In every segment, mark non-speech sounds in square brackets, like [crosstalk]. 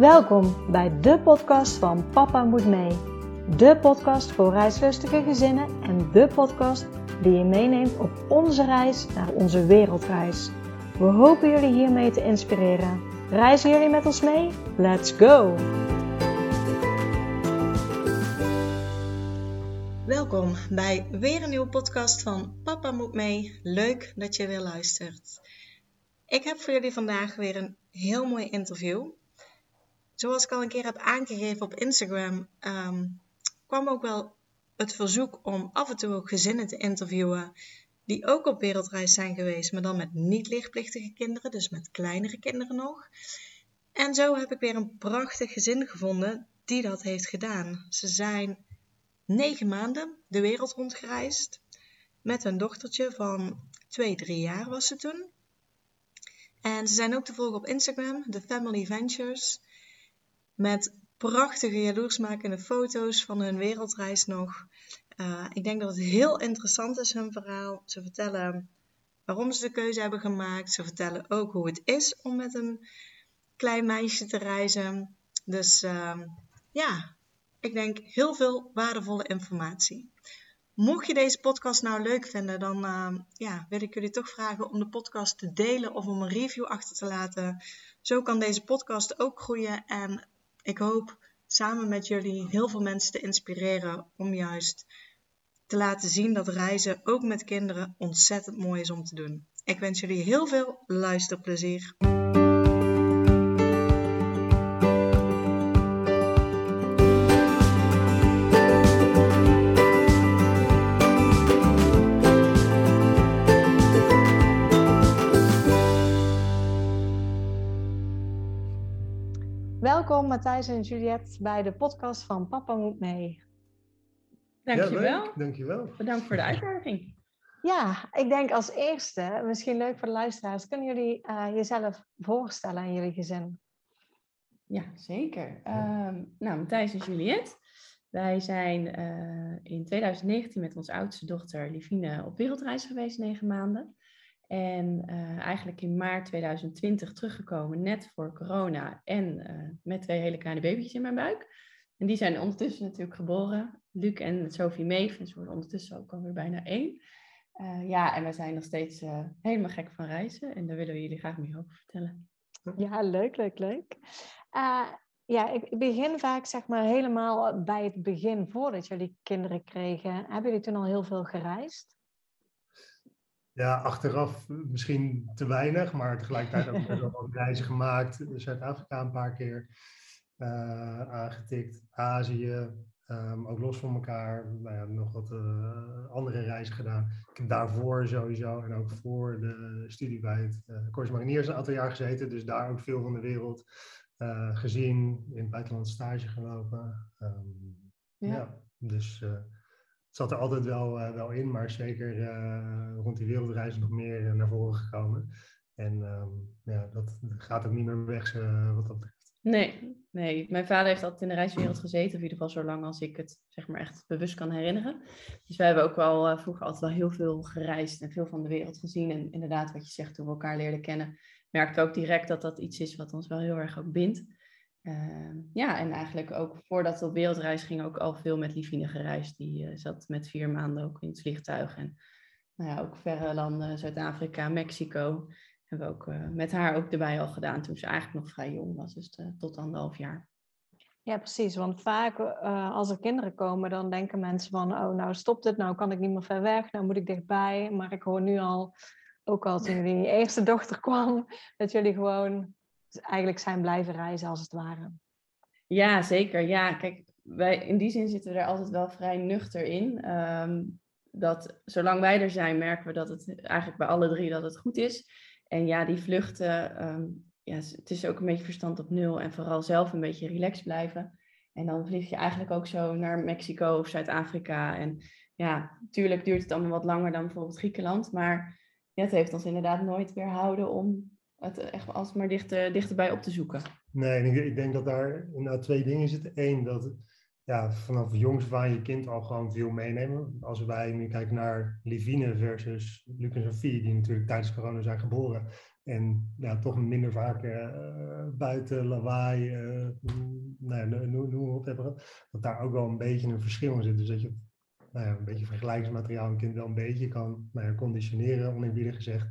Welkom bij de podcast van Papa Moet Mee. De podcast voor reislustige gezinnen en de podcast die je meeneemt op onze reis naar onze wereldreis. We hopen jullie hiermee te inspireren. Reizen jullie met ons mee? Let's go! Welkom bij weer een nieuwe podcast van Papa Moet Mee. Leuk dat je weer luistert. Ik heb voor jullie vandaag weer een heel mooi interview. Zoals ik al een keer heb aangegeven op Instagram, ehm, kwam ook wel het verzoek om af en toe ook gezinnen te interviewen die ook op wereldreis zijn geweest, maar dan met niet lichtplichtige kinderen, dus met kleinere kinderen nog. En zo heb ik weer een prachtig gezin gevonden die dat heeft gedaan. Ze zijn negen maanden de wereld rondgereisd met hun dochtertje van twee, drie jaar was ze toen. En ze zijn ook te volgen op Instagram, The Family Ventures. Met prachtige, jaloersmakende foto's van hun wereldreis nog. Uh, ik denk dat het heel interessant is, hun verhaal. Ze vertellen waarom ze de keuze hebben gemaakt. Ze vertellen ook hoe het is om met een klein meisje te reizen. Dus uh, ja, ik denk heel veel waardevolle informatie. Mocht je deze podcast nou leuk vinden, dan uh, ja, wil ik jullie toch vragen om de podcast te delen of om een review achter te laten. Zo kan deze podcast ook groeien en ik hoop samen met jullie heel veel mensen te inspireren om juist te laten zien dat reizen ook met kinderen ontzettend mooi is om te doen. Ik wens jullie heel veel luisterplezier. Welkom Matthijs en Juliette bij de podcast van Papa Moet Mee. Dankjewel. Ja, Dankjewel. Bedankt voor de uitnodiging. Ja, ik denk als eerste, misschien leuk voor de luisteraars, kunnen jullie uh, jezelf voorstellen aan jullie gezin? Ja, zeker. Uh, nou, Matthijs en Juliette. Wij zijn uh, in 2019 met onze oudste dochter Livine op wereldreis geweest, negen maanden. En uh, eigenlijk in maart 2020 teruggekomen, net voor corona. En uh, met twee hele kleine baby's in mijn buik. En die zijn ondertussen natuurlijk geboren. Luc en Sophie Meef. En ze worden ondertussen ook alweer bijna één. Uh, ja, en wij zijn nog steeds helemaal gek van reizen. En daar willen we jullie graag meer over vertellen. Ja, leuk, leuk, leuk. ja, ik begin vaak zeg maar helemaal bij het begin, voordat jullie kinderen kregen. Hebben jullie toen al heel veel gereisd? Ja, achteraf misschien te weinig, maar tegelijkertijd ook wel [laughs] reizen gemaakt. Zuid-Afrika een paar keer uh, aangetikt, Azië, um, ook los van elkaar. Nou ja, nog wat uh, andere reizen gedaan. Ik heb daarvoor sowieso en ook voor de studie bij het uh, Corps Mariniers een aantal jaar gezeten. Dus daar ook veel van de wereld gezien, in het buitenland stage gelopen. Um, ja. ja. dus zat er altijd wel, uh, wel in, maar zeker uh, rond die wereldreizen nog meer uh, naar voren gekomen. En um, ja, dat gaat ook niet meer weg wat dat betreft. Nee, nee, mijn vader heeft altijd in de reiswereld gezeten, of in ieder geval zo lang als ik het zeg maar echt bewust kan herinneren. Dus wij hebben ook wel vroeger altijd wel heel veel gereisd en veel van de wereld gezien. En inderdaad, wat je zegt, toen we elkaar leerden kennen, merkten we ook direct dat dat iets is wat ons wel heel erg ook bindt. Uh, ja, en eigenlijk ook voordat we op wereldreis gingen, ook al veel met Livine gereisd. Die uh, zat met vier maanden ook in het vliegtuig. En nou ja, ook verre landen, Zuid-Afrika, Mexico. Hebben we ook uh, met haar ook erbij al gedaan toen ze eigenlijk nog vrij jong was, dus uh, tot anderhalf jaar. Ja, precies. Want vaak als er kinderen komen, dan denken mensen van, oh nou stopt het, nou kan ik niet meer ver weg, nou moet ik dichtbij. Maar ik hoor nu al, ook al toen jullie eerste dochter kwam, dat jullie gewoon eigenlijk zijn blijven reizen als het ware. Ja, zeker. Ja, kijk, wij, in die zin zitten we er altijd wel vrij nuchter in. Um, dat zolang wij er zijn, merken we dat het eigenlijk bij alle drie dat het goed is. En ja, die vluchten, um, ja, het is ook een beetje verstand op nul en vooral zelf een beetje relaxed blijven. En dan vlieg je eigenlijk ook zo naar Mexico of Zuid-Afrika. En ja, natuurlijk duurt het allemaal wat langer dan bijvoorbeeld Griekenland. Maar het heeft ons inderdaad nooit weerhouden om het echt als maar dichter, dichterbij op te zoeken. Nee, ik, ik denk dat daar nou, twee dingen zitten. Eén, dat ja, vanaf jongs af je kind al gewoon veel meenemen. Als wij nu kijken naar Livine versus Luc en Sophie, die natuurlijk tijdens corona zijn geboren. En ja, toch minder vaak buiten lawaai, nou, noem, noem op hebben. Dat daar ook wel een beetje een verschil in zit. Dus dat je nou ja, een beetje vergelijkingsmateriaal een kind wel een beetje kan nou ja, conditioneren, oneerbiedig gezegd.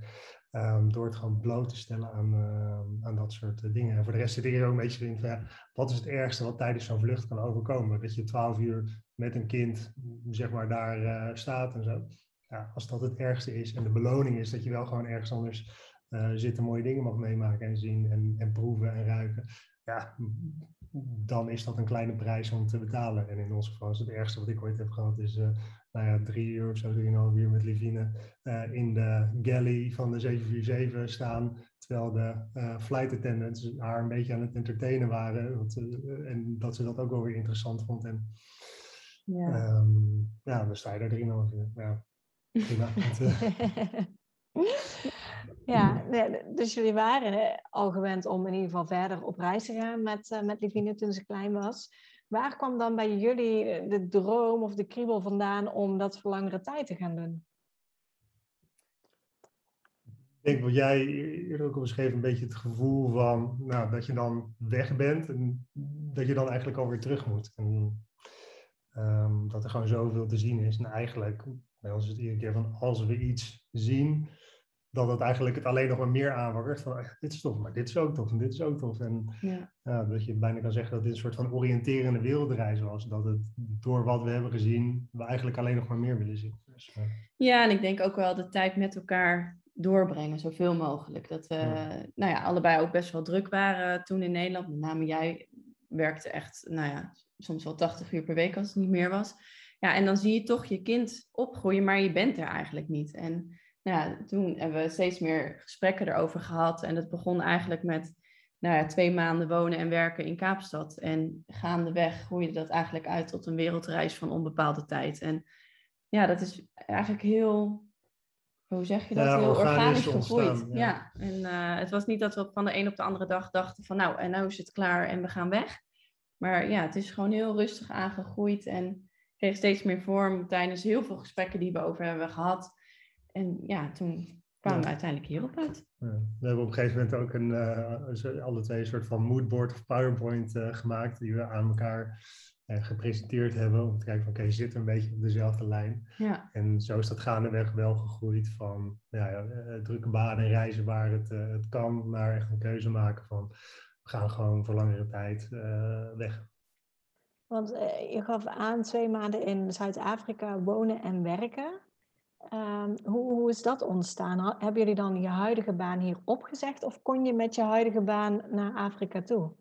Um, door het gewoon bloot te stellen aan, uh, aan dat soort uh, dingen. En voor de rest zit ik er ook een beetje in van wat is het ergste wat tijdens zo'n vlucht kan overkomen? Dat je twaalf uur met een kind zeg maar daar uh, staat en zo. Ja, als dat het ergste is en de beloning is dat je wel gewoon ergens anders zit en mooie dingen mag meemaken en zien en, en proeven en ruiken. Ja, dan is dat een kleine prijs om te betalen. En in ons geval is het ergste wat ik ooit heb gehad, is nou ja, drie uur of zo, drieënhalf uur met Livine uh, in de galley van de 747 staan. Terwijl de uh, flight attendants haar een beetje aan het entertainen waren. Want, en dat ze dat ook wel weer interessant vond. En, ja. Um, ja, dan sta je daar drieënhalf uur. Ja, prima. [laughs] Ja, dus jullie waren al gewend om in ieder geval verder op reis te gaan met, met Livine toen ze klein was. Waar kwam dan bij jullie de droom of de kriebel vandaan om dat voor langere tijd te gaan doen? Ik denk jij eerder ook al beschreef, een beetje het gevoel van nou, dat je dan weg bent en dat je dan eigenlijk alweer terug moet. En um, dat er gewoon zoveel te zien is. En eigenlijk, bij ons is het iedere keer van als we iets zien, dat het eigenlijk het alleen nog maar meer aanwakkert. Van dit is tof, maar dit is ook tof en dit is ook tof. En ja. dat je bijna kan zeggen dat dit een soort van oriënterende wereldreis was. Dat het door wat we hebben gezien, we eigenlijk alleen nog maar meer willen zien. Dus, uh... Ja, en ik denk ook wel de tijd met elkaar doorbrengen, zoveel mogelijk. Dat we Nou ja, allebei ook best wel druk waren toen in Nederland. Met name jij werkte echt, nou ja, soms wel 80 uur per week als het niet meer was. Ja, en dan zie je toch je kind opgroeien, maar je bent er eigenlijk niet. En ja, toen hebben we steeds meer gesprekken erover gehad. En het begon eigenlijk met nou ja, twee maanden wonen en werken in Kaapstad. En gaandeweg groeide dat eigenlijk uit tot een wereldreis van onbepaalde tijd. En ja, dat is eigenlijk heel, hoe zeg je dat, heel organisch, gegroeid. ja. en uh, het was niet dat we van de een op de andere dag dachten van nou, en nou is het klaar en we gaan weg. Maar ja, het is gewoon heel rustig aangegroeid en kreeg steeds meer vorm tijdens heel veel gesprekken die we over hebben gehad en ja, toen kwamen we uiteindelijk hierop uit. Ja. We hebben op een gegeven moment ook een, uh, alle twee een soort van moodboard of PowerPoint uh, gemaakt, die we aan elkaar uh, gepresenteerd hebben. Om te kijken van oké, okay, zitten een beetje op dezelfde lijn. Ja. En zo is dat gaandeweg wel gegroeid van ja, drukke banen en reizen waar het, het kan, naar echt een keuze maken van we gaan gewoon voor langere tijd weg. Want je gaf aan twee maanden in Zuid-Afrika wonen en werken. Um, hoe, hoe, is dat ontstaan? Hebben jullie dan je huidige baan hier opgezegd of kon je met je huidige baan naar Afrika toe?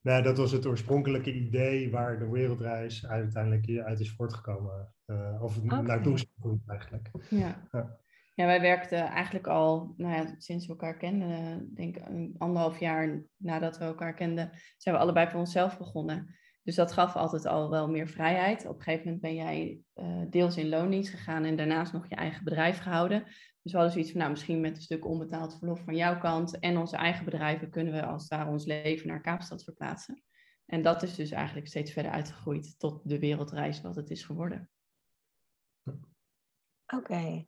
Nee, dat was het oorspronkelijke idee waar de wereldreis uiteindelijk uit is voortgekomen. Uh, of okay. naartoe is eigenlijk. Ja. ja. Ja. wij werkten eigenlijk al, nou ja, sinds we elkaar kenden, denk ik anderhalf jaar nadat we elkaar kenden, zijn we allebei voor onszelf begonnen. Dus dat gaf altijd al wel meer vrijheid. Op een gegeven moment ben jij uh, deels in loondienst gegaan en daarnaast nog je eigen bedrijf gehouden. Dus we hadden zoiets van, nou, misschien met een stuk onbetaald verlof van jouw kant en onze eigen bedrijven kunnen we als daar ons leven naar Kaapstad verplaatsen. En dat is dus eigenlijk steeds verder uitgegroeid tot de wereldreis wat het is geworden. Oké.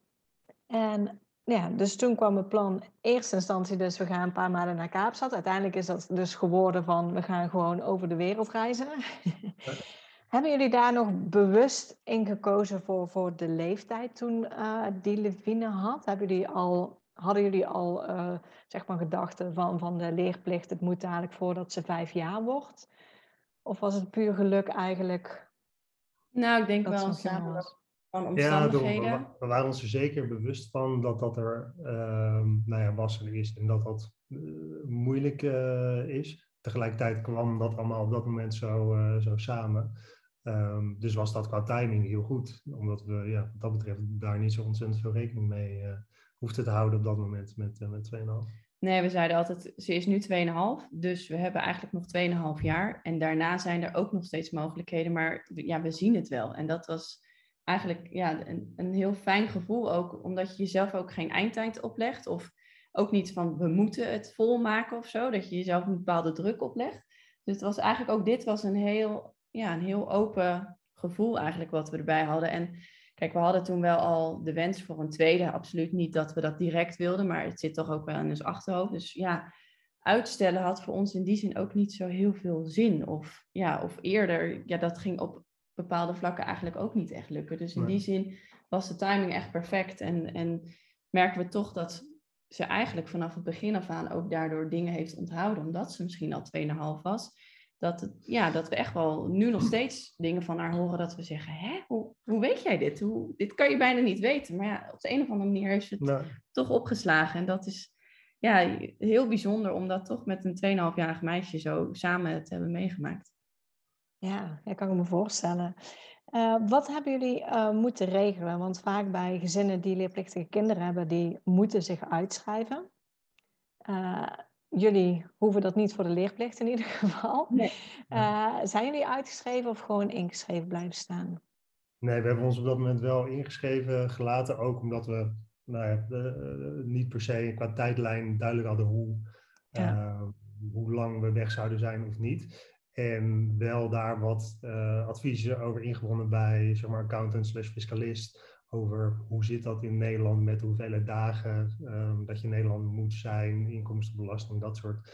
En ja, dus toen kwam het plan, eerste instantie dus we gaan een paar maanden naar Kaapstad. Uiteindelijk is dat dus geworden van we gaan gewoon over de wereld reizen. [laughs] Hebben jullie daar nog bewust in gekozen voor, voor de leeftijd toen uh, die Levine had? Hebben jullie al, hadden jullie al uh, zeg maar gedachten van, van de leerplicht, het moet dadelijk voordat ze vijf jaar wordt? Of was het puur geluk eigenlijk? Nou, ik denk wel ja, we, waren ons er zeker bewust van dat dat er uh, nou ja, was en is en dat dat uh, moeilijk uh, is. Tegelijkertijd kwam dat allemaal op dat moment zo, eh, zo samen. Um, dus was dat qua timing heel goed, omdat we ja, wat dat betreft daar niet zo ontzettend veel rekening mee hoefden te houden op dat moment met, met 2,5. Nee, we zeiden altijd, ze is nu 2,5, dus we hebben eigenlijk nog 2,5 jaar. En daarna zijn er ook nog steeds mogelijkheden, maar ja, we zien het wel. En dat was eigenlijk ja, een, een heel fijn gevoel ook, omdat je jezelf ook geen eindtijd oplegt. Of ook niet van we moeten het volmaken of zo, dat je jezelf een bepaalde druk oplegt. Dus het was eigenlijk ook dit was een heel, ja, een heel open gevoel eigenlijk wat we erbij hadden. En kijk, we hadden toen wel al de wens voor een tweede. Absoluut niet dat we dat direct wilden, maar het zit toch ook wel in ons achterhoofd. Dus ja, uitstellen had voor ons in die zin ook niet zo heel veel zin. Of, ja, of eerder, ja, dat ging op bepaalde vlakken eigenlijk ook niet echt lukken. Dus in die zin was de timing echt perfect. En, en merken we toch dat ze eigenlijk vanaf het begin af aan ook daardoor dingen heeft onthouden, omdat ze misschien al 2,5 was. Dat, het, ja, dat we echt wel nu nog steeds dingen van haar horen dat we zeggen, hè, hoe, hoe weet jij dit? Hoe, dit kan je bijna niet weten. Maar ja, op de een of andere manier heeft ze het toch opgeslagen. En dat is ja, heel bijzonder om dat toch met een 2,5-jarig meisje zo samen te hebben meegemaakt. Ja, dat kan ik me voorstellen. Uh, wat hebben jullie uh, moeten regelen? Want vaak bij gezinnen die leerplichtige kinderen hebben, die moeten zich uitschrijven. Uh, jullie hoeven dat niet voor de leerplicht in ieder [laughs] geval. Nee. zijn jullie uitgeschreven of gewoon ingeschreven blijven staan? Nee, we hebben ons op dat moment wel ingeschreven gelaten, ook omdat we nou ja, niet per se qua tijdlijn duidelijk hadden hoe, hoe lang we weg zouden zijn of niet. En wel daar wat uh, adviezen over ingewonnen bij zeg maar, accountant slash fiscalist. Over hoe zit dat in Nederland met de hoeveelheid dagen um, dat je in Nederland moet zijn, inkomstenbelasting, dat soort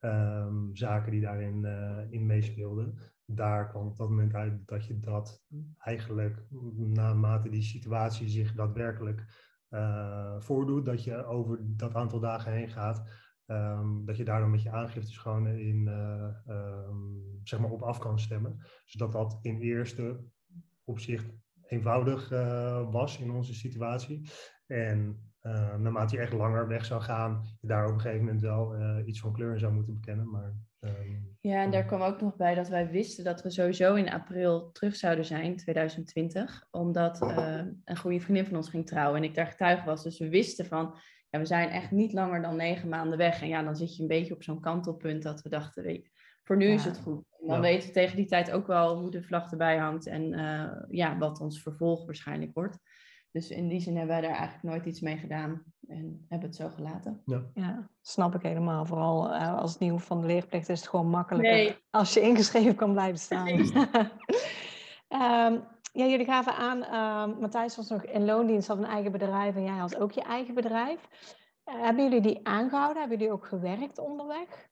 um, zaken die daarin uh, in meespeelden. Daar kwam op dat moment uit dat je dat eigenlijk naarmate die situatie zich daadwerkelijk uh, voordoet, dat je over dat aantal dagen heen gaat, Um, dat je daar dan met je aangiftes gewoon in, uh, um, zeg maar op af kan stemmen. Zodat dat in eerste opzicht eenvoudig uh, was in onze situatie. En uh, naarmate je echt langer weg zou gaan, je daar op een gegeven moment wel iets van kleur in zou moeten bekennen. Maar, um, ja, en daar kwam ook nog bij dat wij wisten dat we sowieso in april terug zouden zijn, 2020. Omdat een goede vriendin van ons ging trouwen en ik daar getuige was. Dus we wisten van ja, we zijn echt niet langer dan negen maanden weg. En ja, dan zit je een beetje op zo'n kantelpunt dat we dachten, weet, voor nu is het goed. En dan weten we tegen die tijd ook wel hoe de vlag erbij hangt en uh, ja, wat ons vervolg waarschijnlijk wordt. Dus in die zin hebben wij daar eigenlijk nooit iets mee gedaan en hebben het zo gelaten. Ja, ja snap ik helemaal. Vooral uh, als het nieuw van de leerplicht is het gewoon makkelijker nee. als je ingeschreven kan blijven staan. um, [laughs] ja, jullie gaven aan, uh, Matthijs was nog in loondienst, had een eigen bedrijf en jij had ook je eigen bedrijf. Uh, hebben jullie die aangehouden? Hebben jullie ook gewerkt onderweg?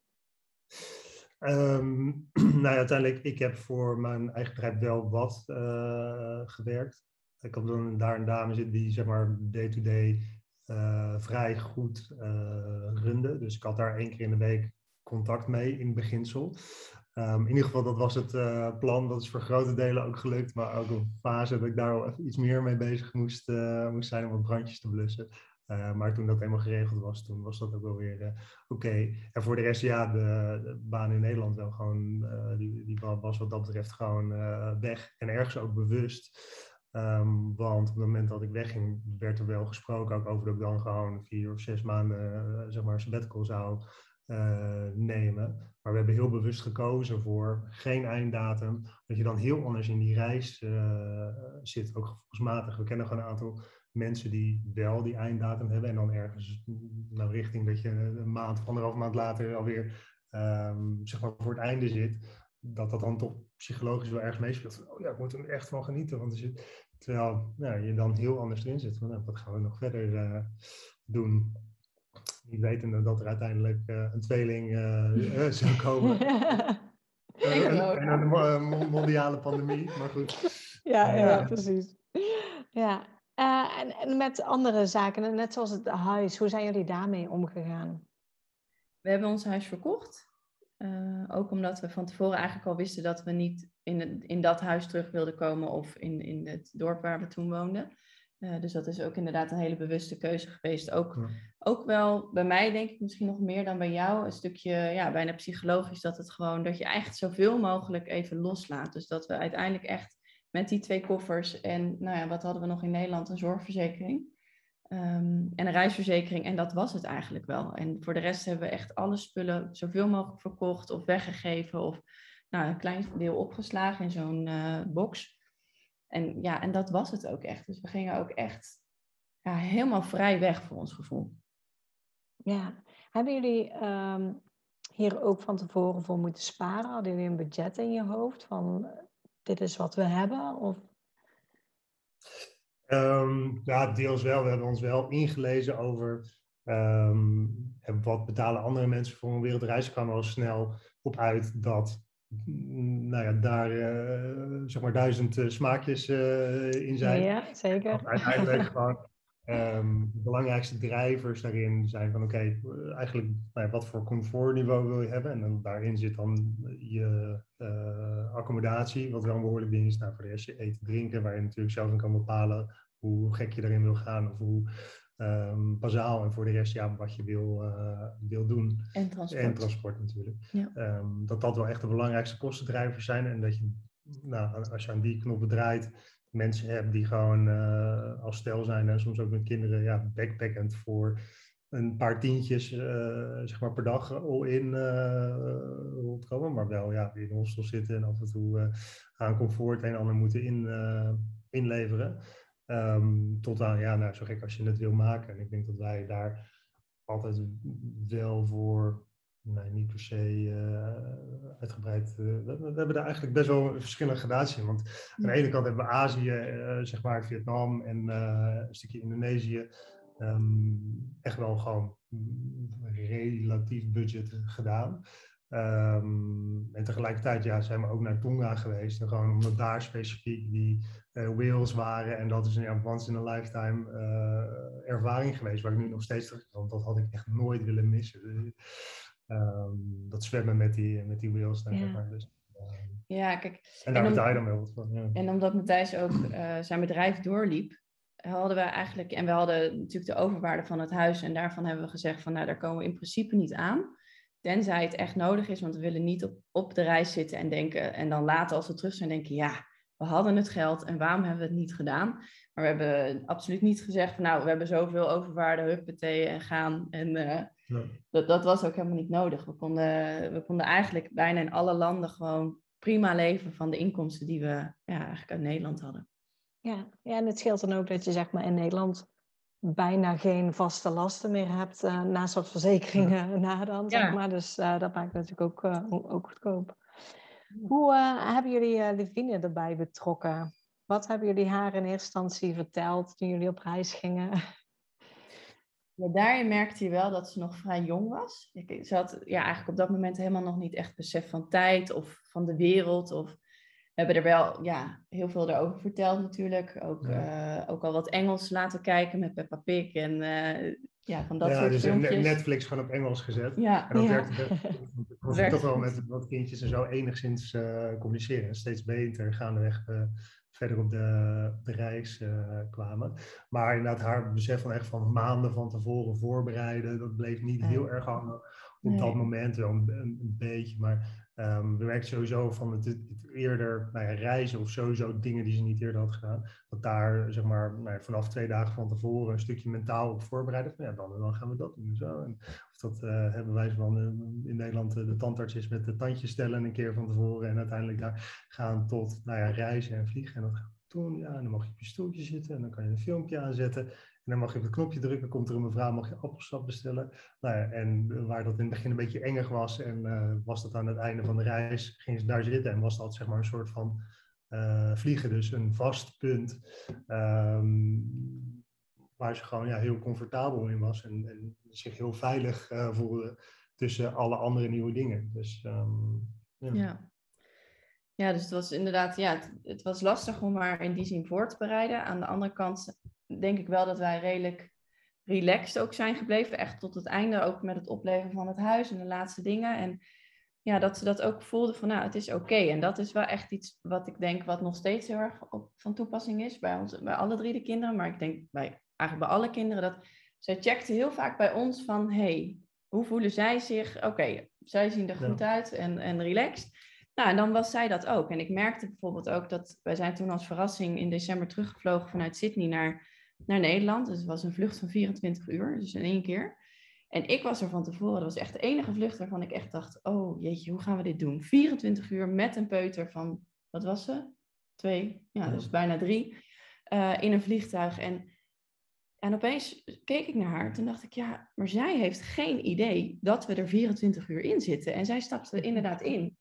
Um, [clears throat] nou ja, uiteindelijk, ik heb voor mijn eigen bedrijf wel wat uh, gewerkt. Ik had dan daar een dame zitten die zeg maar day-to-day -day, vrij goed runde. Dus ik had daar één keer in de week contact mee in beginsel. Um, in ieder geval, dat was het uh, plan. Dat is voor grote delen ook gelukt. Maar ook een fase dat ik daar wel even iets meer mee bezig moest, uh, moest zijn om wat brandjes te blussen. Uh, maar toen dat eenmaal geregeld was, toen was dat ook wel weer oké. En voor de rest, ja, de, baan in Nederland wel gewoon, die, die was wat dat betreft gewoon weg. En ergens ook bewust. Um, want op het moment dat ik wegging, werd er wel gesproken ook over dat ik dan gewoon vier of zes maanden, zeg maar, sabbatical zou nemen. Maar we hebben heel bewust gekozen voor geen einddatum. Dat je dan heel anders in die reis uh, zit, ook gevoelsmatig. We kennen gewoon een aantal mensen die wel die einddatum hebben. En dan ergens nou, richting dat je een maand of anderhalf maand later alweer um, zeg maar voor het einde zit. Dat dat dan toch psychologisch wel ergens meespeelt. Oh ja, ik moet er echt van genieten. Want terwijl nou, je dan heel anders erin zit. Van, nou, wat gaan we nog verder uh, doen? Niet wetende dat er uiteindelijk uh, een tweeling uh, [laughs] zou komen. en, een mondiale pandemie, maar goed. Ja, ja precies. Ja. En, en, met andere zaken, net zoals het huis, hoe zijn jullie daarmee omgegaan? We hebben ons huis verkocht. Uh, ook omdat we van tevoren eigenlijk al wisten dat we niet in, het, in dat huis terug wilden komen of in, in het dorp waar we toen woonden. Uh, dus dat is ook inderdaad een hele bewuste keuze geweest. Ook, ja. ook wel bij mij denk ik misschien nog meer dan bij jou. Een stukje ja, bijna psychologisch dat het gewoon dat je eigenlijk zoveel mogelijk even loslaat. Dus dat we uiteindelijk echt met die twee koffers en nou ja, wat hadden we nog in Nederland? Een zorgverzekering um, en een reisverzekering. En dat was het eigenlijk wel. En voor de rest hebben we echt alle spullen zoveel mogelijk verkocht of weggegeven of nou, een klein deel opgeslagen in zo'n uh, box. En ja, en dat was het ook echt. Dus we gingen ook echt ja, helemaal vrij weg voor ons gevoel. Ja, hebben jullie um, hier ook van tevoren voor moeten sparen? Hadden jullie een budget in je hoofd van dit is wat we hebben? Of? Um, ja, deels wel. We hebben ons wel ingelezen over um, wat betalen andere mensen voor een wereldreis. kan al snel op uit dat nou ja, daar uh, zeg maar duizend uh, smaakjes uh, in zijn. Ja, zeker. Uiteindelijk [laughs] gewoon Um, de belangrijkste drijvers daarin zijn van oké, okay, eigenlijk nou ja, wat voor comfortniveau wil je hebben. En dan daarin zit dan je accommodatie, wat wel een behoorlijk ding is. Nou, voor de rest je eten, drinken, waar je natuurlijk zelf in kan bepalen hoe gek je daarin wil gaan of hoe um, bazaal. En voor de rest ja, wat je wil, uh, wil doen. En transport. En transport natuurlijk. Ja. Um, dat dat wel echt de belangrijkste kostendrijvers zijn. En dat je, nou, als je aan die knoppen draait, mensen hebt die gewoon uh, als stel zijn en soms ook met kinderen ja, backpackend voor een paar tientjes uh, zeg maar per dag al in uh, rondkomen. Maar wel ja, in hostel zitten en af en toe aan comfort een en ander moeten in, inleveren. Um, tot aan, ja, nou zo gek als je het wil maken. En ik denk dat wij daar altijd wel voor Nee, niet per se uh, uitgebreid. Uh, we, we, hebben daar eigenlijk best wel verschillende gradaties in. Want aan de ene kant hebben we Azië, uh, zeg maar Vietnam en een stukje Indonesië. Um, echt wel gewoon relatief budget gedaan. Um, en tegelijkertijd ja, zijn we ook naar Tonga geweest. En gewoon omdat daar specifiek die whales waren. En dat is een ja, once in a lifetime ervaring geweest. Waar ik nu nog steeds terug Want dat had ik echt nooit willen missen. Um, dat zwemmen met die, met die wheels. Ja. Zeg maar. dus, um, ja, kijk. En daar betaal je dan wel wat van. Ja. En omdat Matthijs ook uh, zijn bedrijf doorliep, hadden we eigenlijk, en we hadden natuurlijk de overwaarde van het huis, en daarvan hebben we gezegd van, nou, daar komen we in principe niet aan. Tenzij het echt nodig is, want we willen niet op, op de reis zitten en denken, en dan later als we terug zijn denken, ja, we hadden het geld en waarom hebben we het niet gedaan? Maar we hebben absoluut niet gezegd van nou, we hebben zoveel overwaarde, huppatee en gaan. En uh, ja. dat, dat was ook helemaal niet nodig. We konden, we konden eigenlijk bijna in alle landen gewoon prima leven van de inkomsten die we ja, eigenlijk uit Nederland hadden. Ja, ja, en het scheelt dan ook dat je zeg maar in Nederland bijna geen vaste lasten meer hebt uh, naast wat verzekeringen ja. na dan, zeg maar. Dus uh, dat maakt natuurlijk ook, uh, ook goedkoop. Hoe uh, hebben jullie uh, Levine erbij betrokken? Wat hebben jullie haar in eerste instantie verteld toen jullie op reis gingen? Ja, daarin merkte je wel dat ze nog vrij jong was. Ik, ze had ja, eigenlijk op dat moment helemaal nog niet echt besef van tijd of van de wereld. Of, we hebben er wel ja, heel veel over verteld natuurlijk. Ook, ja. uh, ook al wat Engels laten kijken met Peppa Pig en ja, van dat ja, soort dus filmpjes. Netflix gewoon op Engels gezet. Ja. En dat ja. [laughs] ik toch wel met wat kindjes en zo enigszins uh, communiceren. Steeds beter gaandeweg uh, verder op de, de reis uh, kwamen. Maar inderdaad, haar besef van echt van maanden van tevoren voorbereiden, dat bleef niet heel erg hangen op nee. dat moment. Wel een, een beetje, maar Um, we merken sowieso van het, eerder nou ja, reizen of sowieso dingen die ze niet eerder had gedaan. Dat daar zeg maar nou ja, vanaf twee dagen van tevoren een stukje mentaal op voorbereiden. Van, ja, dan dan gaan we dat doen. Zo. En of dat uh, hebben wij van uh, in Nederland uh, de tandarts is met de tandjes stellen een keer van tevoren. En uiteindelijk daar gaan tot nou ja, reizen en vliegen. En dat gaan we doen. Ja, en dan mag je op je stoeltje zitten en dan kan je een filmpje aanzetten. Dan mag je op het knopje drukken, komt er een mevrouw, mag je appelsap bestellen. Nou ja, en waar dat in het begin een beetje enger was en uh, was dat aan het einde van de reis, ging ze daar zitten en was dat zeg maar een soort van uh, vliegen, dus een vast punt. Um, waar ze gewoon ja, heel comfortabel in was en, en zich heel veilig voelde tussen alle andere nieuwe dingen. Dus ja. ja. Ja, dus het was inderdaad, ja, het, het was lastig om haar in die zin voor te bereiden. Aan de andere kant denk ik wel dat wij redelijk relaxed ook zijn gebleven. Echt tot het einde, ook met het opleveren van het huis en de laatste dingen. En ja, dat ze dat ook voelden van, nou, het is oké. Okay. En dat is wel echt iets wat ik denk wat nog steeds heel erg op, van toepassing is bij, ons, bij alle drie de kinderen. Maar ik denk bij, eigenlijk bij alle kinderen dat zij checkten heel vaak bij ons van, hey, hoe voelen zij zich? Oké, okay, zij zien er goed ja. uit en, en relaxed. Nou, en dan was zij dat ook. En ik merkte bijvoorbeeld ook dat wij zijn toen als verrassing in december teruggevlogen vanuit Sydney naar naar Nederland. Dus het was een vlucht van 24 uur, dus in één keer. En ik was er van tevoren, dat was echt de enige vlucht waarvan ik echt dacht, oh jeetje, hoe gaan we dit doen? 24 uur met een peuter van, wat was ze? Twee, ja, dus bijna drie, uh, in een vliegtuig. En, en opeens keek ik naar haar, toen dacht ik, ja, maar zij heeft geen idee dat we er 24 uur in zitten. En zij stapte er inderdaad in.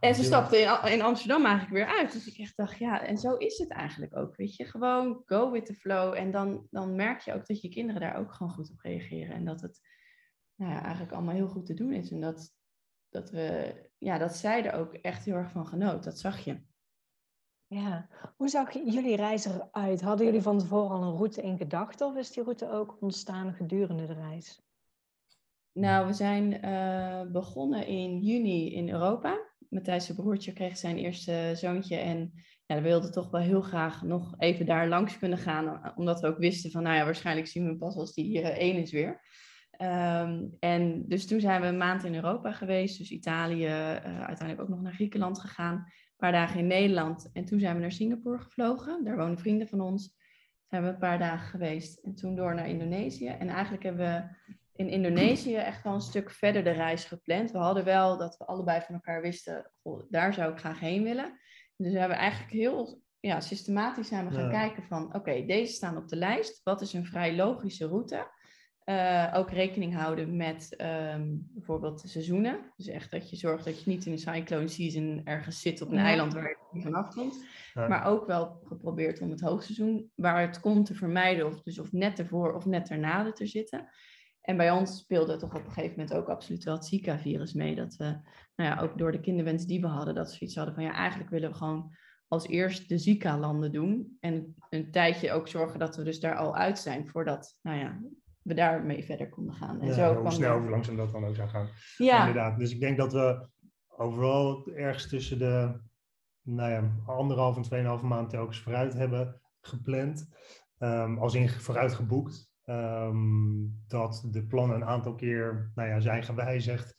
En ze stapte in, in, Amsterdam eigenlijk weer uit. Dus ik echt dacht, ja, en zo is het eigenlijk ook, weet je. Gewoon go with the flow. En dan, dan merk je ook dat je kinderen daar ook gewoon goed op reageren. En dat het nou ja, eigenlijk allemaal heel goed te doen is. En dat, dat, we, ja, dat zij er ook echt heel erg van genoot. Dat zag je. Ja, hoe zag jullie reis eruit? Hadden jullie van tevoren al een route in gedachten of is die route ook ontstaan gedurende de reis? Nou, we zijn uh, begonnen in juni in Europa. Matthijs' zijn broertje kreeg zijn eerste zoontje en ja, we wilden toch wel heel graag nog even daar langs kunnen gaan, omdat we ook wisten van, nou ja, waarschijnlijk zien we hem pas als die uh, één is weer. Um, en dus toen zijn we een maand in Europa geweest, dus Italië, uh, uiteindelijk ook nog naar Griekenland gegaan, een paar dagen in Nederland en toen zijn we naar Singapore gevlogen. Daar wonen vrienden van ons. Zijn we een paar dagen geweest en toen door naar Indonesië. En eigenlijk hebben we in Indonesië echt wel een stuk verder de reis gepland. We hadden wel dat we allebei van elkaar wisten, goh, daar zou ik graag heen willen. Dus we hebben eigenlijk heel ja, systematisch zijn we gaan kijken van, oké, deze staan op de lijst. Wat is een vrij logische route? Uh, ook rekening houden met um, bijvoorbeeld de seizoenen. Dus echt dat je zorgt dat je niet in een cyclone season ergens zit op een eiland waar je niet vanaf komt. Maar ook wel geprobeerd om het hoogseizoen waar het komt te vermijden. Of, dus of net ervoor of net erna te zitten. En bij ons speelde toch op een gegeven moment ook absoluut wel het Zika-virus mee. Dat we, nou ja, ook door de kinderwens die we hadden, dat we zoiets hadden van ja, eigenlijk willen we gewoon als eerst de Zika-landen doen. En een tijdje ook zorgen dat we dus daar al uit zijn voordat, nou ja, we daarmee verder konden gaan. En ja, zo hoe snel, hoe langzaam dat dan ook zou gaan. Ja. Inderdaad. Dus ik denk dat we overal ergens tussen de nou ja, anderhalf en tweeënhalve maand telkens vooruit hebben gepland. Um, als in vooruit geboekt. Ehm, dat de plannen een aantal keer nou ja, zijn gewijzigd.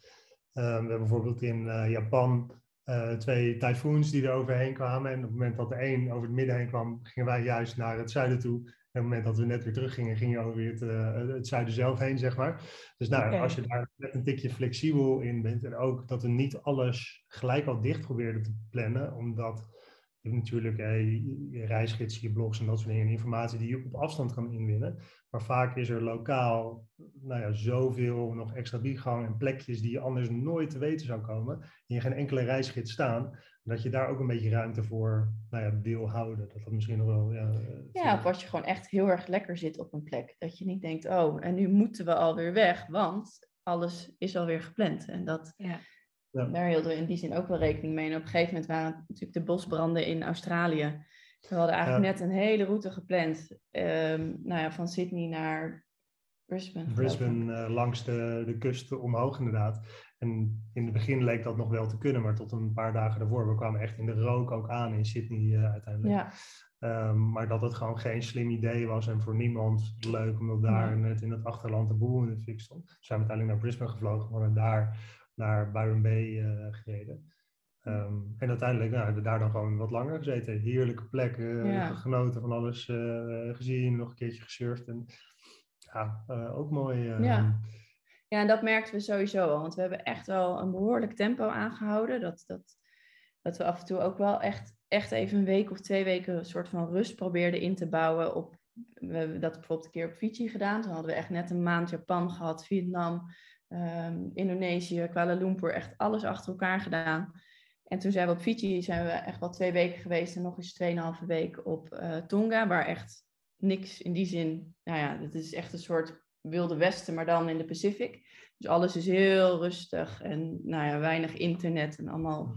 Um, we hebben bijvoorbeeld in uh, Japan uh, twee tyfoons die er overheen kwamen. En op het moment dat de een over het midden heen kwam, gingen wij juist naar het zuiden toe. En op het moment dat we net weer teruggingen, gingen we over het, uh, het zuiden zelf heen, zeg maar. Dus nou, als je daar net een tikje flexibel in bent en ook dat we niet alles gelijk al dicht probeerden te plannen, omdat je natuurlijk je reisgidsen, je blogs en dat soort dingen, informatie die je op afstand kan inwinnen. Maar vaak is er lokaal nou ja, zoveel nog extra biegang en plekjes die je anders nooit te weten zou komen. En je geen enkele reisgids staan. Dat je daar ook een beetje ruimte voor nou ja, wil houden. Dat dat misschien nog wel. Ja, ja, of als je gewoon echt heel erg lekker zit op een plek. Dat je niet denkt, oh, en nu moeten we alweer weg, want alles is alweer gepland. En dat, ja. Ja. Daar hielden we in die zin ook wel rekening mee. En op een gegeven moment waren natuurlijk de bosbranden in Australië. We hadden eigenlijk net een hele route gepland. Um, nou ja, van Sydney naar Brisbane. Brisbane uh, langs de, de kust omhoog inderdaad. En in het begin leek dat nog wel te kunnen, maar tot een paar dagen daarvoor. We kwamen echt in de rook ook aan in Sydney uh, uiteindelijk. Ja. Um, maar dat het gewoon geen slim idee was en voor niemand leuk, omdat daar net in het achterland de boel in de fik stond. Dus zijn we uiteindelijk naar Brisbane gevlogen, maar daar naar Byron Bay uh, gereden. Um, en uiteindelijk nou, hebben we daar dan gewoon wat langer gezeten. Heerlijke plekken, ja. genoten van alles uh, gezien, nog een keertje gesurfd. En ja, uh, ook mooi. ja. ja, en dat merkten we sowieso al. Want we hebben echt wel een behoorlijk tempo aangehouden. Dat, dat, dat we af en toe ook wel echt, echt even een week of twee weken een soort van rust probeerden in te bouwen. Op, we hebben dat bijvoorbeeld een keer op Fiji gedaan. Toen hadden we echt net een maand Japan gehad, Vietnam um, Indonesië, Kuala Lumpur, echt alles achter elkaar gedaan. En toen zijn we op Fiji, zijn we echt wel twee weken geweest en nog eens tweeënhalve week op uh, Tonga, waar echt niks in die zin, nou ja, het is echt een soort wilde westen, maar dan in de Pacific. Dus alles is heel rustig en nou ja, weinig internet en allemaal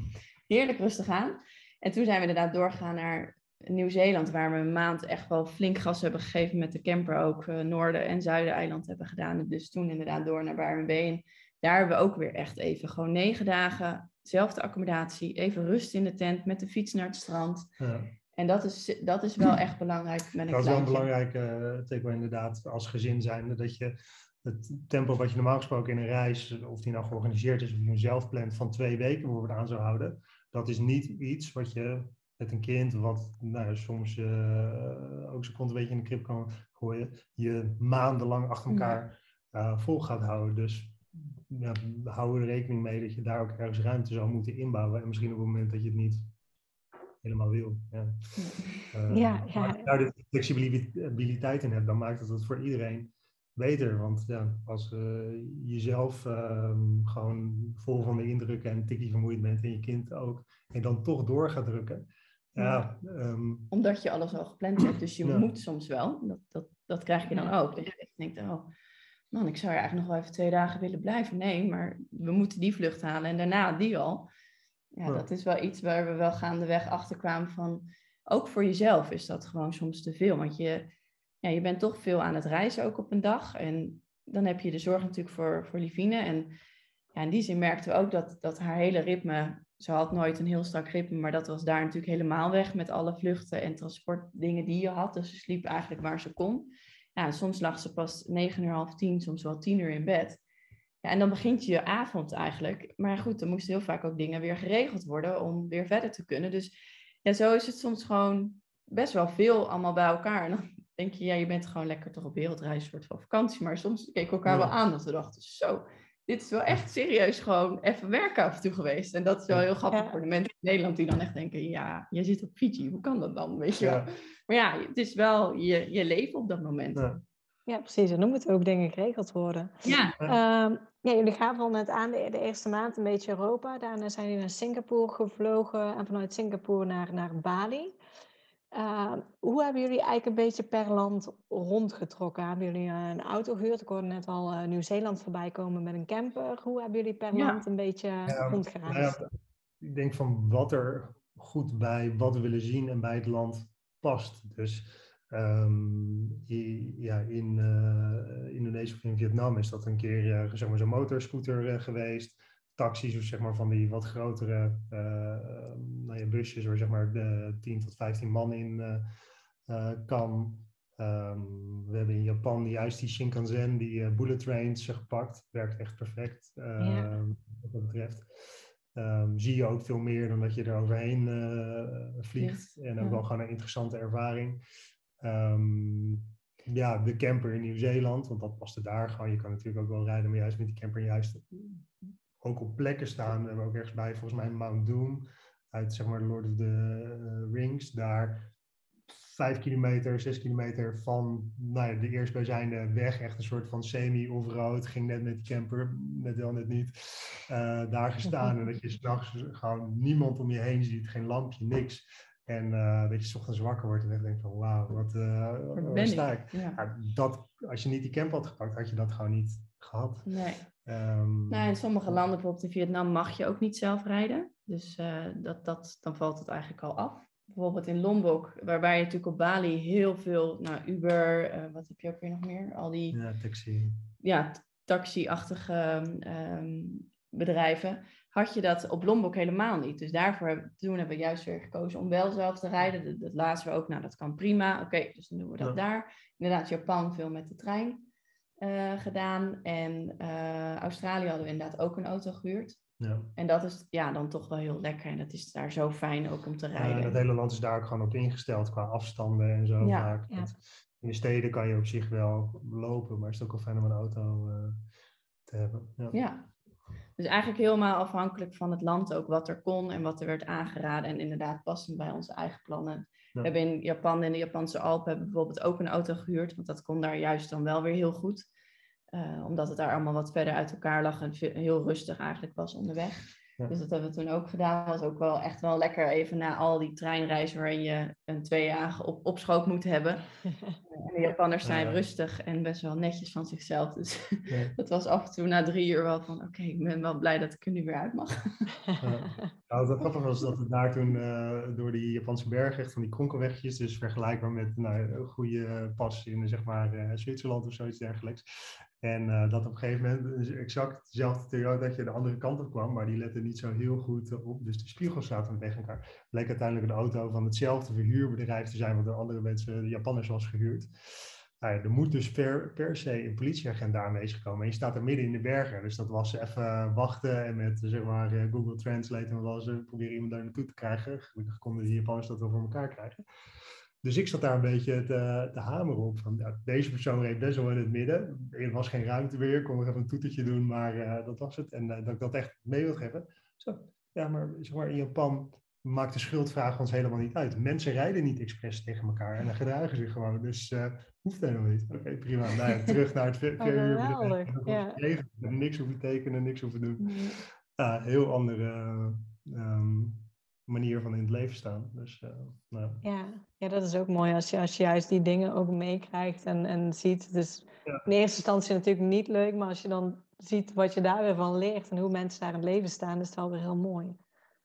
heerlijk rustig aan. En toen zijn we inderdaad doorgegaan naar Nieuw-Zeeland, waar we een maand echt wel flink gas hebben gegeven met de camper, ook uh, Noorden- en Zuiden-eiland hebben gedaan. Dus toen inderdaad door naar. En daar hebben we ook weer echt even gewoon negen dagen, dezelfde accommodatie, even rust in de tent met de fiets naar het strand. Ja. En dat is, dat is wel echt belangrijk. Met een dat is wel een belangrijke uh, teken inderdaad als gezin zijn, dat je het tempo wat je normaal gesproken in een reis, of die nou georganiseerd is of je zelf plant, van twee weken bijvoorbeeld aan zou houden, dat is niet iets wat je met een kind, wat nou, soms uh, ook zijn kont een beetje in de krip kan gooien, je maandenlang achter elkaar uh, vol gaat houden. Dus ja, hou er rekening mee dat je daar ook ergens ruimte zou moeten inbouwen. En misschien op het moment dat je het niet helemaal wil. Ja. Uh, ja, ja. Als je daar de flexibiliteit in hebt, dan maakt het het voor iedereen beter. Want ja, als uh, jezelf uh, gewoon vol van de indrukken en tikkie vermoeid bent en je kind ook, en dan toch door gaat drukken. Ja, um, Omdat je alles al gepland hebt, dus je moet soms wel. Dat, dat, dat krijg je dan ook. Dat je denkt, oh man, ik zou er eigenlijk nog wel even twee dagen willen blijven. Nee, maar we moeten die vlucht halen en daarna die al. Ja, dat is wel iets waar we wel gaandeweg achter kwamen van, ook voor jezelf is dat gewoon soms te veel. Want je, ja, je bent toch veel aan het reizen ook op een dag. En dan heb je de zorg natuurlijk voor, voor Livine. En ja, in die zin merkten we ook dat, dat haar hele ritme, ze had nooit een heel strak ritme, maar dat was daar natuurlijk helemaal weg met alle vluchten en transportdingen die je had. Dus ze sliep eigenlijk waar ze kon. Ja, soms lag ze pas negen uur, half tien, soms wel tien uur in bed. Ja, en dan begint je avond eigenlijk. Maar goed, er moesten heel vaak ook dingen weer geregeld worden om weer verder te kunnen. Dus ja, zo is het soms gewoon best wel veel allemaal bij elkaar. En dan denk je, ja, je bent gewoon lekker toch op wereldreis, soort van vakantie. Maar soms keken we elkaar wel aan dat we dachten, zo, dit is wel echt serieus gewoon even werken af en toe geweest. En dat is wel heel grappig voor de mensen in Nederland die dan echt denken, ja, jij zit op Fiji, hoe kan dat dan, weet je wel. Maar ja, het is wel je, je leven op dat moment. Ja. precies. En dan moeten ook dingen geregeld worden. Ja. Um, ja, jullie gaven al net aan, de, de, eerste maand een beetje Europa. Daarna zijn jullie naar Singapore gevlogen en vanuit Singapore naar, naar Bali. Ehm, hoe hebben jullie eigenlijk een beetje per land rondgetrokken? Hebben jullie een auto gehuurd? Ik hoorde net al uh, Nieuw-Zeeland voorbij komen met een camper. Hoe hebben jullie per land een beetje ja, rondgereisd? Nou ja, ik denk van wat er goed bij wat we willen zien en bij het land past. Dus um, ja, in uh, Indonesië of in Vietnam is dat een keer uh, zeg maar zo'n motorscooter geweest taxis of zeg maar van die wat grotere uh, nou ja, busjes waar zeg maar de 10 tot 15 man in uh, kan. Um, we hebben in Japan juist die Shinkansen, die uh, bullet trains gepakt. Werkt echt perfect ja. Ehm, wat dat betreft. Um, zie je ook veel meer dan dat je er overheen vliegt. En ook ja. wel gewoon een interessante ervaring. ja, de camper in Nieuw-Zeeland, want dat paste daar gewoon. Je kan natuurlijk ook wel rijden, maar juist met die camper juist ook op plekken staan. We hebben ook ergens bij, volgens mij Mount Doom, uit zeg maar Lord of the eh, Rings. Daar vijf kilometer, zes kilometer van nou ja, de eerstbijzijnde weg, echt een soort van semi-off-road. Ging net met die camper, net wel net niet, uh, daar gestaan. En dat je [laughs] s'nachts gewoon niemand om je heen ziet, geen lampje, niks. En uh, dat je ochtends wakker wordt en echt denkt van wauw, wat uh, sta ik? Ja. dat, als je niet die camper had gepakt, had je dat gewoon niet gehad. Nee. Um, nou, in sommige landen, bijvoorbeeld in Vietnam, mag je ook niet zelf rijden. Dus uh, dat, dat, dan valt het eigenlijk al af. Bijvoorbeeld in Lombok, waarbij je natuurlijk op Bali heel veel, nou, Uber, uh, wat heb je ook weer nog meer? Al die... Ja, taxi. Ja, taxi-achtige um, bedrijven. Had je dat op Lombok helemaal niet. Dus daarvoor toen hebben we juist weer gekozen om wel zelf te rijden. Dat, dat lazen we ook, nou, dat kan prima. Oké, dus dan doen we dat ja. daar. Inderdaad, Japan veel met de trein. Uh, gedaan. En uh, Australië hadden we inderdaad ook een auto gehuurd. Ja. En dat is ja, dan toch wel heel lekker. En dat is daar zo fijn ook om te rijden. Ja, het hele land is daar ook gewoon op ingesteld qua afstanden en zo. Ja, ja. In de steden kan je op zich wel lopen, maar het is ook wel fijn om een auto uh, te hebben. Ja. ja. Dus eigenlijk helemaal afhankelijk van het land ook wat er kon en wat er werd aangeraden. En inderdaad passend bij onze eigen plannen we hebben in Japan, in de Japanse Alpen, hebben bijvoorbeeld ook een auto gehuurd. Want dat kon daar juist dan wel weer heel goed. Uh, omdat het daar allemaal wat verder uit elkaar lag en heel rustig eigenlijk was onderweg. Dus dat hebben we toen ook gedaan. Dat was ook wel echt wel lekker even na al die treinreizen waarin je een twee jaar op, op schoot moet hebben. [laughs] En de Japanners zijn rustig en best wel netjes van zichzelf. Dus [laughs] ja. dat was af en toe na drie uur wel van oké, ik ben wel blij dat ik er nu weer uit mag. [laughs] Ja. Nou, het grappige was dat we daar toen uh, door die Japanse bergen, echt van die kronkelwegjes, dus vergelijkbaar met nou, een goede pas in zeg maar uh, Zwitserland of zoiets dergelijks. En uh, dat op een gegeven moment exact dezelfde theorie dat je de andere kant op kwam, maar die lette niet zo heel goed op. Dus de spiegels zaten weg elkaar. Bleek uiteindelijk een auto van hetzelfde verhuurbedrijf te zijn wat door andere mensen, de Japanners, was gehuurd. Nou ja, er moet dus per, per se een politieagent daar aanwezig komen. En je staat er midden in de bergen. Dus dat was even wachten en met zeg maar, eh, Google Translate en wat was proberen iemand daar naartoe te krijgen. Gelukkig konden die Japanners dat wel voor elkaar krijgen. Dus ik zat daar een beetje te, te hameren op. Van, ja, deze persoon reed best wel in het midden. Er was geen ruimte meer. Ik kon nog even een toetertje doen, maar uh, dat was het. En uh, dat ik dat echt mee wil geven. Zo, ja, maar zeg maar in Japan maakt de schuldvraag ons helemaal niet uit. Mensen rijden niet expres tegen elkaar en dan gedragen zich gewoon. Dus uh, hoeft helemaal niet. Oké, prima. Nou ja, [laughs] terug naar het. Oh, ja. Niks hoeven tekenen, niks hoeven doen. Ja, heel andere um, manier van in het leven staan. Dus, uh, nou. ja. ja, dat is ook mooi als je, als je juist die dingen ook meekrijgt en, en ziet. Dus ja. in eerste instantie natuurlijk niet leuk, maar als je dan ziet wat je daar weer van leert en hoe mensen daar in het leven staan, is het wel weer heel mooi.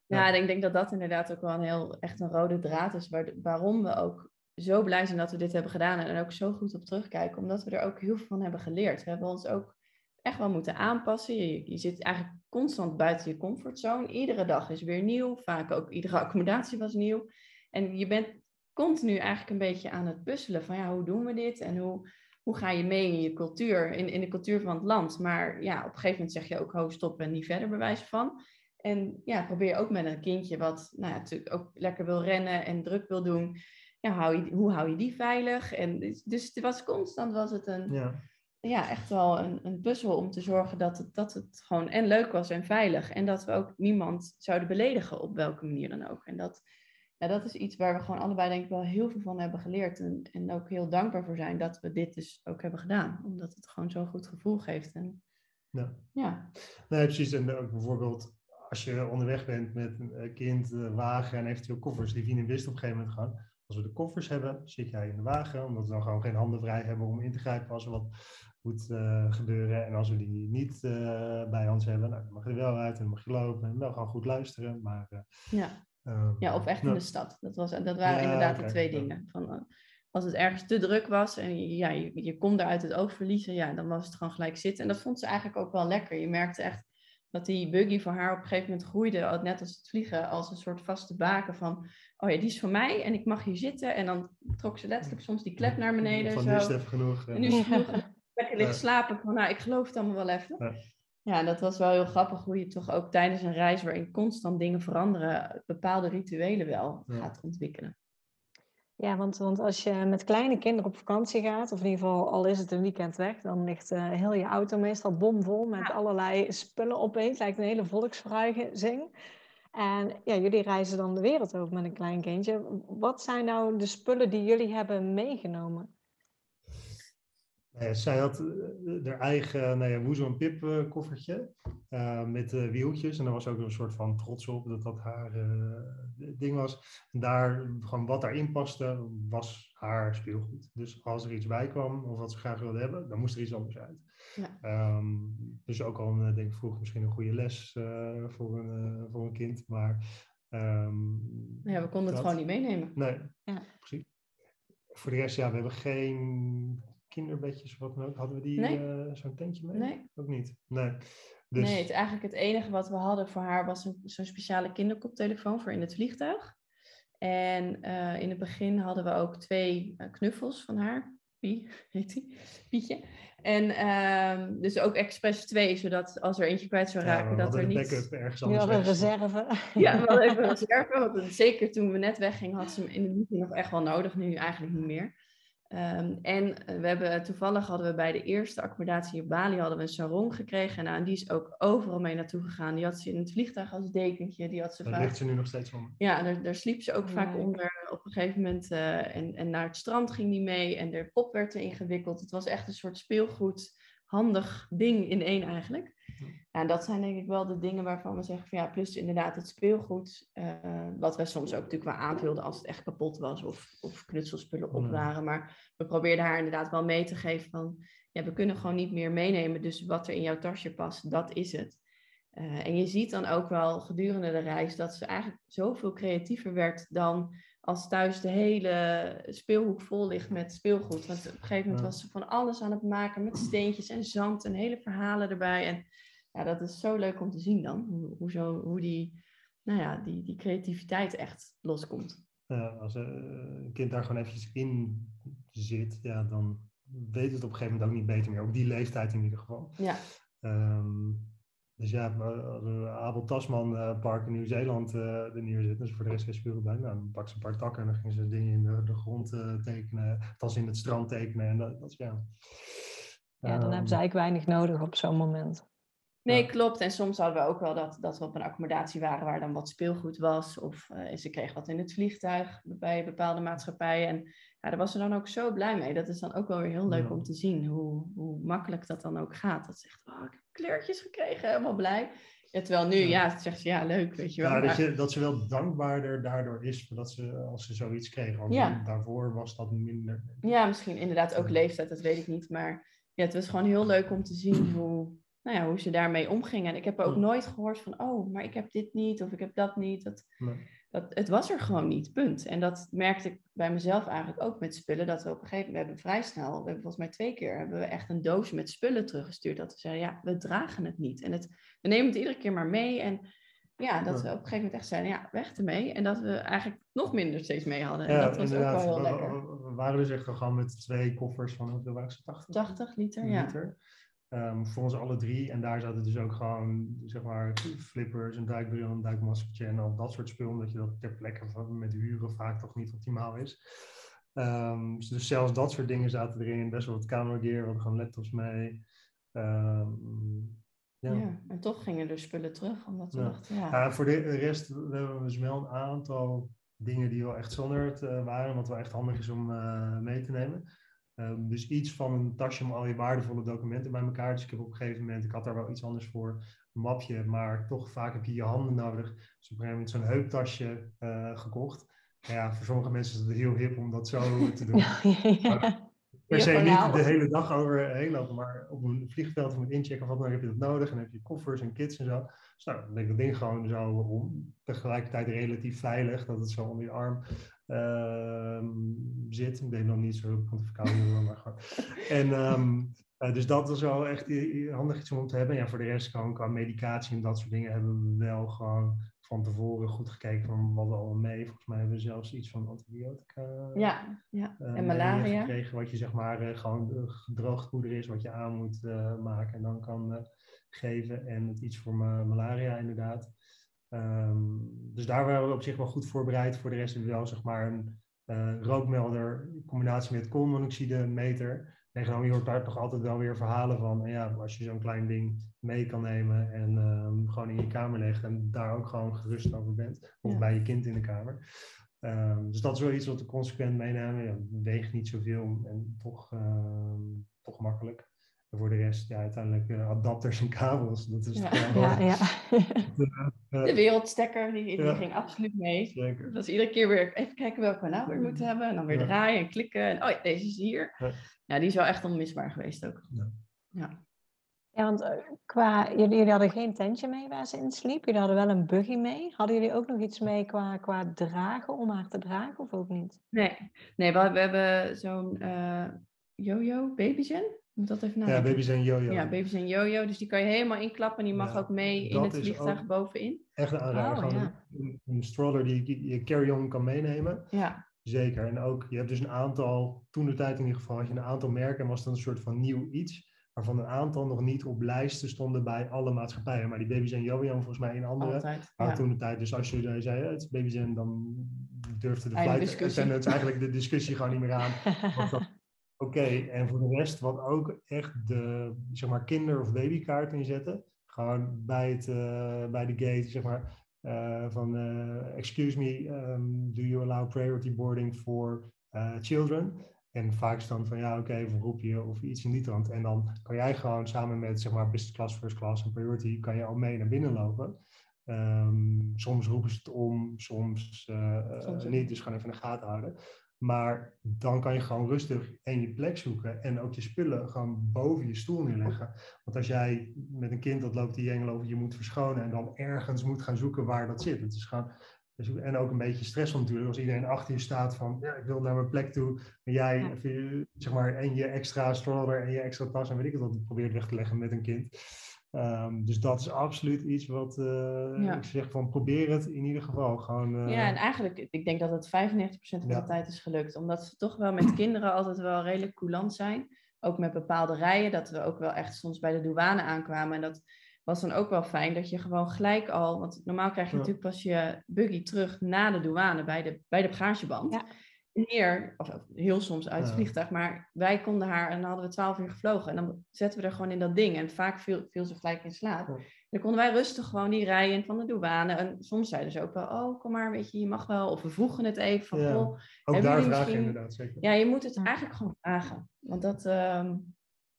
Ja, ik denk dat dat inderdaad ook wel een heel echt een rode draad is. Waar, waarom we ook zo blij zijn dat we dit hebben gedaan en er ook zo goed op terugkijken. Omdat we er ook heel veel van hebben geleerd. We hebben ons ook echt wel moeten aanpassen. Je, je zit eigenlijk constant buiten je comfortzone. Iedere dag is weer nieuw. Vaak ook iedere accommodatie was nieuw. En je bent continu eigenlijk een beetje aan het puzzelen van ja, hoe doen we dit? En hoe, hoe ga je mee in je cultuur, in, in de cultuur van het land? Maar ja, op een gegeven moment zeg je ook ho, stop en niet verder bewijzen van. En ja, probeer je ook met een kindje wat nou ja, natuurlijk ook lekker wil rennen en druk wil doen. Ja, hou je, hoe hou je die veilig? En dus, dus het was constant was het een, ja. Ja echt wel een, een puzzel om te zorgen dat het, dat het gewoon en leuk was en veilig. En dat we ook niemand zouden beledigen op welke manier dan ook. En dat, ja, dat is iets waar we gewoon allebei denk ik wel heel veel van hebben geleerd. En, en ook heel dankbaar voor zijn dat we dit dus ook hebben gedaan. Omdat het gewoon zo'n goed gevoel geeft. En, ja. ja. Nee, precies. En ook bijvoorbeeld als je onderweg bent met een kind, wagen en eventueel koffers. Die Vien wist op een gegeven moment gaan. Als we de koffers hebben, zit jij in de wagen, omdat we dan gewoon geen handen vrij hebben om in te grijpen als er wat moet uh, gebeuren. En als we die niet uh, bij ons hebben, nou, dan mag je er wel uit en mag je lopen en wel gewoon goed luisteren. Maar, uh, ja. Um, ja, of echt in de stad. Dat, was, dat waren ja, inderdaad de twee dingen. Van, als het ergens te druk was en ja, je, je kon daar uit het oog verliezen, ja, dan was het gewoon gelijk zitten. En dat vond ze eigenlijk ook wel lekker. Je merkte echt dat die buggy voor haar op een gegeven moment groeide, net als het vliegen, als een soort vaste baken van, oh ja, die is van mij en ik mag hier zitten. En dan trok ze letterlijk soms die klep naar beneden. Van zo. nu is het even genoeg. En nu is het genoeg. [laughs] Lekker liggen slapen van, nou, ik geloof het allemaal wel even. Ja. dat was wel heel grappig hoe je toch ook tijdens een reis waarin constant dingen veranderen, bepaalde rituelen wel gaat ontwikkelen. Ja, want, want als je met kleine kinderen op vakantie gaat, of in ieder geval al is het een weekend weg, dan ligt uh, heel je auto meestal bomvol met ja. allerlei spullen opeens. Lijkt een hele volksverhuizing. En ja, jullie reizen dan de wereld over met een klein kindje. Wat zijn nou de spullen die jullie hebben meegenomen? Uh, zij had uh, haar eigen nou ja, Woezel en Pip uh, koffertje met wieltjes. En daar was ook een soort van trots op dat dat haar ding was. En daar, gewoon wat daarin paste, was haar speelgoed. Dus als er iets bij kwam of wat ze graag wilde hebben, dan moest er iets anders uit. Ja. Um, dus ook al, denk ik, vroeg misschien een goede les voor, een, voor een kind. Maar um, ja, we konden dat... het gewoon niet meenemen. Nee, ja. precies. Voor de rest, ja, we hebben geen kinderbedjes of wat dan ook. Hadden we die nee. uh, zo'n tentje mee? Nee. Ook niet. Nee. Dus... Nee, het, eigenlijk het enige wat we hadden voor haar was een, zo'n speciale kinderkoptelefoon voor in het vliegtuig. En uh, in het begin hadden we ook twee uh, knuffels van haar. Pie [laughs] heet die? Pietje. En uh, dus ook expres twee, zodat als er eentje kwijt zou raken, ja, dat er niet... backup ergens anders ja, een reserve. Ja, we hadden even een [laughs] reserve. Want zeker toen we net weggingen, had ze hem in de meeting nog echt wel nodig. Nu eigenlijk niet meer. Um, en we hebben, toevallig hadden we bij de eerste accommodatie in Bali hadden we een sarong gekregen. Nou, en die is ook overal mee naartoe gegaan. Die had ze in het vliegtuig als dekentje. Die had ze daar vaak... ligt ze nu nog steeds onder. Ja, daar, daar sliep ze ook vaak onder op een gegeven moment. Uh, en, en naar het strand ging die mee. En de pop werd erin gewikkeld. Het was echt een soort speelgoed, handig ding in één eigenlijk. Ja, en dat zijn denk ik wel de dingen waarvan we zeggen van ja, plus inderdaad het speelgoed, uh, wat wij soms ook natuurlijk wel aanvulden als het echt kapot was of, of knutselspullen op waren. Maar we probeerden haar inderdaad wel mee te geven van ja, we kunnen gewoon niet meer meenemen, dus wat er in jouw tasje past, dat is het. Uh, en je ziet dan ook wel gedurende de reis dat ze eigenlijk zoveel creatiever werd dan als thuis de hele speelhoek vol ligt met speelgoed. Want op een gegeven moment was ze van alles aan het maken met steentjes en zand en hele verhalen erbij. En ja, dat is zo leuk om te zien dan. Hoe, hoe, zo, hoe die, nou ja, die, die creativiteit echt loskomt. Ja, als een kind daar gewoon eventjes in zit, ja, dan weet het op een gegeven moment ook niet beter meer. Op die leeftijd in ieder geval. Ja. Um, dus ja, als Abel Tasman uh, Park in Nieuw-Zeeland uh, er neerzet, dus voor de rest geen speelgoed bij, nou, dan pak ze een paar takken en dan gingen ze dingen in de, de grond uh, tekenen, althans in het strand tekenen. En dat, dat ja. Ja, dan um, hebben ze eigenlijk weinig nodig op zo'n moment. Nee, Ja. klopt. En soms hadden we ook wel dat, dat we op een accommodatie waren waar dan wat speelgoed was. Of eh, ze kreeg wat in het vliegtuig bij bepaalde maatschappijen. En ja, daar was ze dan ook zo blij mee. Dat is dan ook wel weer heel leuk Ja. om te zien hoe, hoe makkelijk dat dan ook gaat. Dat ze zegt, oh, ik heb kleurtjes gekregen, helemaal blij. Ja, terwijl nu, Ja. ja, zegt ze, ja, leuk, weet je wel. Ja, dat, je, dat ze wel dankbaarder daardoor is dat ze, als ze zoiets kreeg. Want Ja. daarvoor was dat minder. Ja, misschien inderdaad ook leeftijd, dat weet ik niet. Maar ja, het was gewoon heel leuk om te zien [clears throat] hoe, nou ja, hoe ze daarmee omgingen. En ik heb ook nooit gehoord van, oh, maar ik heb dit niet of ik heb dat niet. Dat, Nee. Dat, het was er gewoon niet, punt. En dat merkte ik bij mezelf eigenlijk ook met spullen. Dat we op een gegeven moment, we hebben vrij snel, we hebben volgens mij twee keer, hebben we echt een doos met spullen teruggestuurd. Dat we zeiden, ja, we dragen het niet. En het, we nemen het iedere keer maar mee. En ja, dat we op een gegeven moment echt zeiden, ja, weg ermee. En dat we eigenlijk nog minder steeds mee hadden. En Ja, dat was inderdaad. ook wel heel We- lekker. we- We waren dus echt gewoon met twee koffers van hoeveel waren ze? 80? 80 liter, ja. Ehm, voor ons alle drie. En daar zaten dus ook gewoon, zeg maar, flippers, een duikbril, een duikmaskertje en al dat soort spul. Omdat je dat ter plekke met huren vaak toch niet optimaal is. Ehm, dus zelfs dat soort dingen zaten erin. Best wel wat cameragear, we hadden gewoon laptops mee. Ehm, ja. Ja. en toch gingen er spullen terug, omdat we Ja. dachten, ja, Ja, voor de rest we hebben we dus wel een aantal dingen die wel echt zonderd eh, waren, wat wel echt handig is om eh, mee te nemen. Ehm, dus iets van een tasje om al je waardevolle documenten bij elkaar. Dus ik heb op een gegeven moment, ik had daar wel iets anders voor, een mapje, maar toch vaak heb je je handen nodig. Dus op een gegeven moment zo'n heuptasje eh, gekocht. Nou ja, voor sommige mensen is het heel hip om dat zo [laughs] te doen. Ja. Per se niet de hele dag overheen lopen, maar op een vliegveld met inchecken of wat dan ook heb je dat nodig. En dan heb je koffers en kits en zo. Dus nou, dan denk ik dat ding gewoon zo om. Tegelijkertijd relatief veilig, dat het zo onder je arm zit. Ik deed nog niet zo, het verkouden, maar gewoon. En ehm, eh, dus dat was wel echt handig iets om te hebben. Ja, voor de rest gewoon qua medicatie en dat soort dingen hebben we wel gewoon van tevoren goed gekeken van wat we allemaal mee. Volgens mij hebben we zelfs iets van antibiotica ja, ja. eh, en malaria. gekregen, wat je zeg maar eh, gewoon gedroogd poeder is, wat je aan moet maken en dan kan geven. En iets voor ma- malaria inderdaad. Ehm, dus daar waren we op zich wel goed voorbereid. Voor de rest hebben we wel zeg maar een eh, rookmelder in combinatie met koolmonoxide meter. En gewoon, je hoort daar toch altijd wel weer verhalen van. En ja, als je zo'n klein ding mee kan nemen en ehm, gewoon in je kamer legt en daar ook gewoon gerust over bent. Of Ja. bij je kind in de kamer. Ehm, dus dat is wel iets wat we consequent meenemen. Ja, weegt niet zoveel en toch, toch makkelijk. En voor de rest, ja, uiteindelijk eh, adapters en kabels. Dat is Ja. Ja, [laughs] ja. eh, De wereldstekker, die, die Ja. ging absoluut mee. zeker. Dat is iedere keer weer even kijken welke we nou weer moeten hebben. En dan weer Ja. draaien en klikken. En oh ja, deze is hier. Ja. Ja, die is wel echt onmisbaar geweest ook. Ja. Ja. Ja, want eh, qua, jullie, jullie hadden geen tentje mee waar ze in sliep. Jullie hadden wel een buggy mee. Hadden jullie ook nog iets mee qua, qua dragen, om haar te dragen of ook niet? Nee, nee we, we hebben zo'n eh yo-yo, babyzen. Moet dat even Ja, nadenken. baby's en yo-yo. Ja, baby's en yo-yo. Dus die kan je helemaal inklappen en die mag Ja, ook mee in het vliegtuig bovenin. Echt een aanrader. Oh, ja. een, een stroller die je- carry-on kan meenemen. Ja, Zeker. En ook, je hebt dus een aantal, toen de tijd in ieder geval, had je een aantal merken en was dat een soort van nieuw iets. Waarvan een aantal nog niet op lijsten stonden bij alle maatschappijen. Maar die Baby's en Jojo volgens mij in andere. altijd. Maar Ja. toen de tijd, dus als je zei, het is Baby's en dan durfde de flight discussie. attendants eigenlijk de discussie gewoon niet meer aan. [laughs] Dat- Oké, en voor de rest, wat ook echt de zeg maar, kinder- of babykaart inzetten. Gewoon bij, het, eh, bij de gate, zeg maar. eh, van, eh, excuse me, um, do you allow priority boarding for children? En vaak is dan van, ja, oké, of een groepje of iets in die trant. En dan kan jij gewoon samen met, zeg maar, business class, first class en priority, kan je al mee naar binnen lopen. Ehm, soms roepen ze het om, soms, eh, Soms niet. Dus gewoon even in de gaten houden. Maar dan kan je gewoon rustig en je plek zoeken en ook je spullen gewoon boven je stoel neerleggen. Want als jij met een kind dat loopt die jengel over je moet verschonen en dan ergens moet gaan zoeken waar dat zit. Het is gewoon, en ook een beetje stress natuurlijk als iedereen achter je staat van ja, ik wil naar mijn plek toe. En jij Ja. zeg maar, en je extra stroller en je extra tas en weet ik het wat probeert weg te leggen met een kind. Ehm, dus dat is absoluut iets wat eh, Ja. ik zeg van probeer het in ieder geval. Gewoon, eh, Ja, en eigenlijk, ik denk dat het 95% van Ja. de tijd is gelukt. Omdat ze toch wel met [clears throat] kinderen altijd wel redelijk coulant zijn. Ook met bepaalde rijen, dat we ook wel echt soms bij de douane aankwamen. En dat was dan ook wel fijn, dat je gewoon gelijk al... Want normaal krijg je Ja. natuurlijk pas je buggy terug na de douane bij de, bij de bagageband. Neer, of heel soms uit het vliegtuig, maar wij konden haar en dan hadden we twaalf uur gevlogen en dan zetten we er gewoon in dat ding en vaak viel, viel ze gelijk in slaap. Dan konden wij rustig gewoon die rij in van de douane en soms zeiden ze ook wel, oh kom maar, weet je, je mag wel, of we vroegen het even van, Ja. Ook daar misschien- inderdaad zeker. ja, je moet het eigenlijk gewoon vragen, want dat, ehm,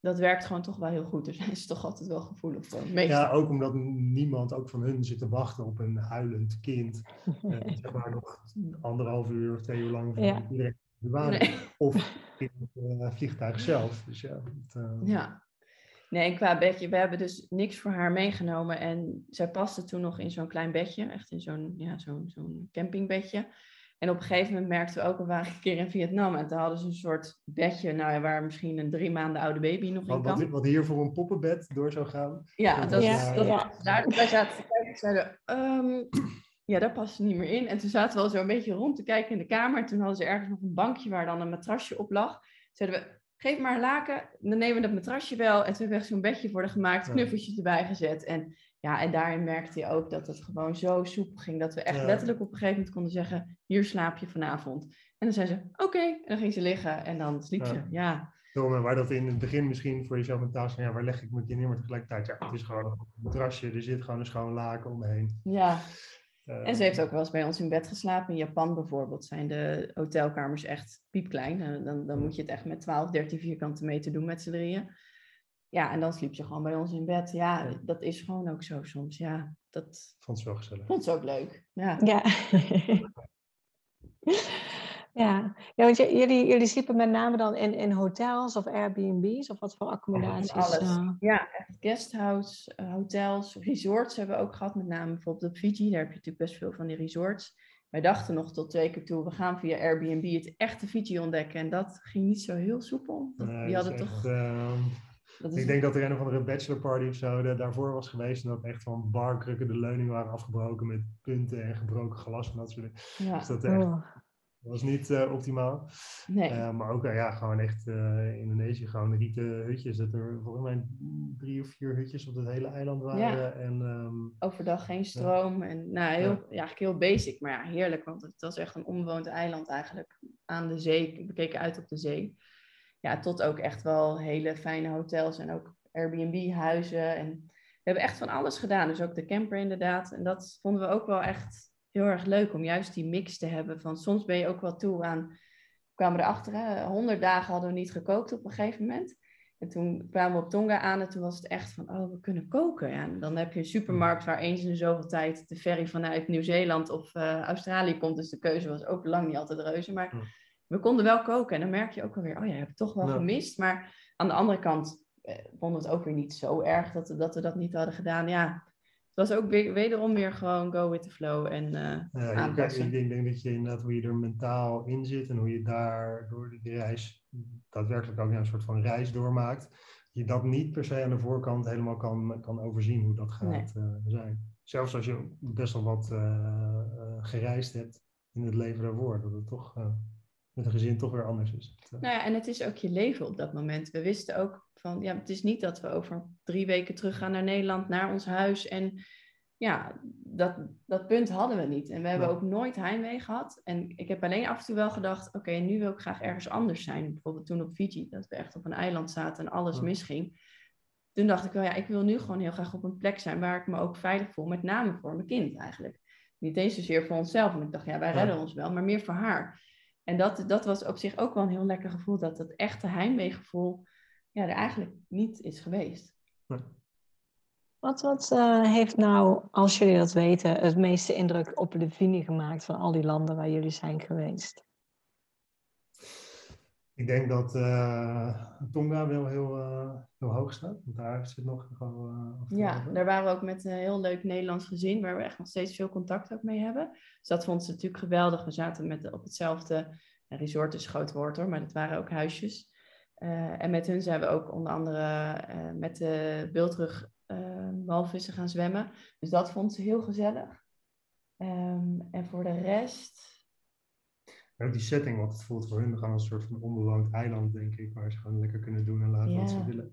dat werkt gewoon toch wel heel goed. [laughs] Daar zijn ze toch altijd wel gevoelig voor, meestal. Ja, ook omdat niemand ook van hun zit te wachten op een huilend kind. [laughs] Eh, zeg maar nog anderhalf uur of twee uur lang Ja. iedereen de. Nee. [laughs] Of in het eh, vliegtuig zelf. Dus ja, eh, Ja. Nee, en qua bedje, we hebben dus niks voor haar meegenomen. En zij paste toen nog in zo'n klein bedje, echt in zo'n ja, zo'n zo'n campingbedje. En op een gegeven moment merkten we ook, we waren een keer in Vietnam en toen hadden ze een soort bedje, nou, ja, waar misschien een drie maanden oude baby nog in wat, wat, kan. wat hier voor een poppenbed door zou gaan. Ja, dat, Ja, is, dat ja. daar wij zaten te kijken en zeiden, ehm, ja, daar past niet meer in. En toen zaten we al zo een beetje rond te kijken in de kamer. En toen hadden ze ergens nog een bankje waar dan een matrasje op lag. Zeiden we, geef maar een laken, dan nemen we dat matrasje wel. En toen hebben we echt zo'n bedje voor haar gemaakt, Ja. knuffeltjes erbij gezet. En ja, en daarin merkte je ook dat het gewoon zo soepel ging. Dat we echt Ja. letterlijk op een gegeven moment konden zeggen, hier slaap je vanavond. En dan zei ze, oké. En dan ging ze liggen en dan sliep Ja. ze. Ja, Dom, en waar dat in het begin misschien voor jezelf mentaal van ja, waar leg ik mijn neer? Maar tegelijkertijd, ja, het is gewoon een matrasje. Er zit gewoon een schoon laken omheen. ja. Eh, En ze heeft ook wel eens bij ons in bed geslapen. In Japan bijvoorbeeld zijn de hotelkamers echt piepklein. Dan, dan moet je het echt met 12, 13 vierkante meter doen met z'n drieën. Ja, en dan sliep ze gewoon bij ons in bed. Ja, Ja. dat is gewoon ook zo soms. Ja, dat Vond ze wel gezellig. vond ze ook leuk. Ja, Ja. [laughs] ja. ja, want jullie, jullie sliepen met name dan in, in hotels of Airbnb's of wat voor accommodaties? alles. eh? ja echt guesthouse, eh, hotels, resorts hebben we ook gehad. Met name bijvoorbeeld op Fiji. Daar heb je natuurlijk best veel van die resorts. Wij dachten nog tot twee keer toe, we gaan via Airbnb het echte Fiji ontdekken. En dat ging niet zo heel soepel. Dat, Nee, die dat hadden toch... echt, ehm, dat is ik denk dat er een of andere bachelorparty of zo de- daarvoor was geweest. En dat echt van barkrukken de leuningen waren afgebroken met punten en gebroken glas en dat soort dingen. ja, Dus dat, echt, Oh. was niet eh, optimaal. nee. Eh, maar ook eh, ja, gewoon echt eh Indonesië, gewoon rieten hutjes. Dat er volgens mij drie of vier hutjes op het hele eiland waren. En ehm, overdag geen stroom. En nou, heel, ja. eigenlijk heel basic, maar ja, heerlijk. Want het was echt een onbewoond eiland eigenlijk aan de zee. We keken uit op de zee. Ja, tot ook echt wel hele fijne hotels en ook Airbnb-huizen. En we hebben echt van alles gedaan. Dus ook de camper inderdaad. En dat vonden we ook wel echt heel erg leuk om juist die mix te hebben. Van soms ben je ook wel toe aan... We kwamen erachter, hè, 100 dagen hadden we niet gekookt op een gegeven moment. En toen kwamen we op Tonga aan en toen was het echt van, oh, we kunnen koken. Ja, en dan heb je een supermarkt waar eens in zoveel tijd de ferry vanuit Nieuw-Zeeland of eh, Australië komt. Dus de keuze was ook lang niet altijd reuze. Maar Ja. We konden wel koken. En dan merk je ook alweer, oh ja, je hebt het toch wel Ja. gemist. Maar aan de andere kant eh, vonden we het ook weer niet zo erg dat, we- dat we dat niet hadden gedaan. Ja, het was ook weer, wederom weer gewoon go with the flow. En eh, ja, aanpassen. ik denk, denk dat je inderdaad hoe je er mentaal in zit en hoe je daar door die reis daadwerkelijk ook een soort van reis doormaakt. Je dat niet per se aan de voorkant helemaal kan, kan overzien hoe dat gaat Nee. eh, zijn. Zelfs als je best wel wat eh, gereisd hebt in het leven daarvoor, dat het toch met een gezin toch weer anders is. Het, eh, Nou ja, en het is ook je leven op dat moment. We wisten ook van, ja, het is niet dat we over drie weken teruggaan naar Nederland, naar ons huis. En ja, dat, dat punt hadden we niet. En we hebben Ja. ook nooit heimwee gehad. En ik heb alleen af en toe wel gedacht, oké, nu wil ik graag ergens anders zijn. Bijvoorbeeld toen op Fiji, dat we echt op een eiland zaten en alles Ja. misging. Toen dacht ik wel, ja, ik wil nu gewoon heel graag op een plek zijn waar ik me ook veilig voel. Met name voor mijn kind eigenlijk. Niet eens zozeer voor onszelf. Want ik dacht, ja, wij redden ons wel, maar meer voor haar. En dat, dat was op zich ook wel een heel lekker gevoel. Dat dat echte heimweegevoel ja, er eigenlijk niet is geweest. Wat, wat eh, heeft nou, als jullie dat weten, het meeste indruk op Levine gemaakt van al die landen waar jullie zijn geweest? Ik denk dat eh, Tonga wel heel, eh, heel hoog staat. Want daar zit nog gewoon. eh, Ja, daar waren we ook met een heel leuk Nederlands gezin, waar we echt nog steeds veel contact ook mee hebben. Dus dat vond ze natuurlijk geweldig. We zaten met, op hetzelfde resort, is groot woord hoor, maar dat waren ook huisjes. En met hun zijn we ook onder andere met de eh, walvissen gaan zwemmen. Dus dat vond ze heel gezellig. Ehm, en voor de rest, En ook die setting, want het voelt voor hun gewoon als een soort van onbewoond eiland, denk ik, waar ze gewoon lekker kunnen doen en laten wat ze willen.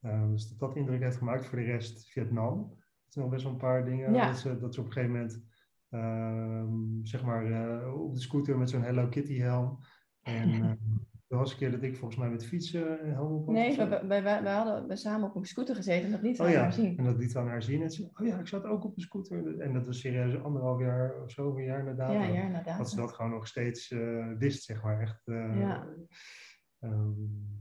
Ehm, dus dat dat indruk heeft gemaakt. Voor de rest Vietnam. Er zijn nog best wel een paar dingen. Ja. Dat, ze, dat ze op een gegeven moment, ehm, zeg maar, eh, op de scooter met zo'n Hello Kitty helm En [laughs] er was een keer dat ik volgens mij met fietsen uh, helemaal op Nee, we, we, we, we, hadden we samen op een scooter gezeten en dat liet oh, ja. haar zien. En dat liet aan haar zien. En ze oh ja, ik zat ook op een scooter. En dat was serieus anderhalf jaar of zoveel jaar inderdaad. Ja. Dat ze dat gewoon nog steeds uh, wist, zeg maar. Echt, ja. Um,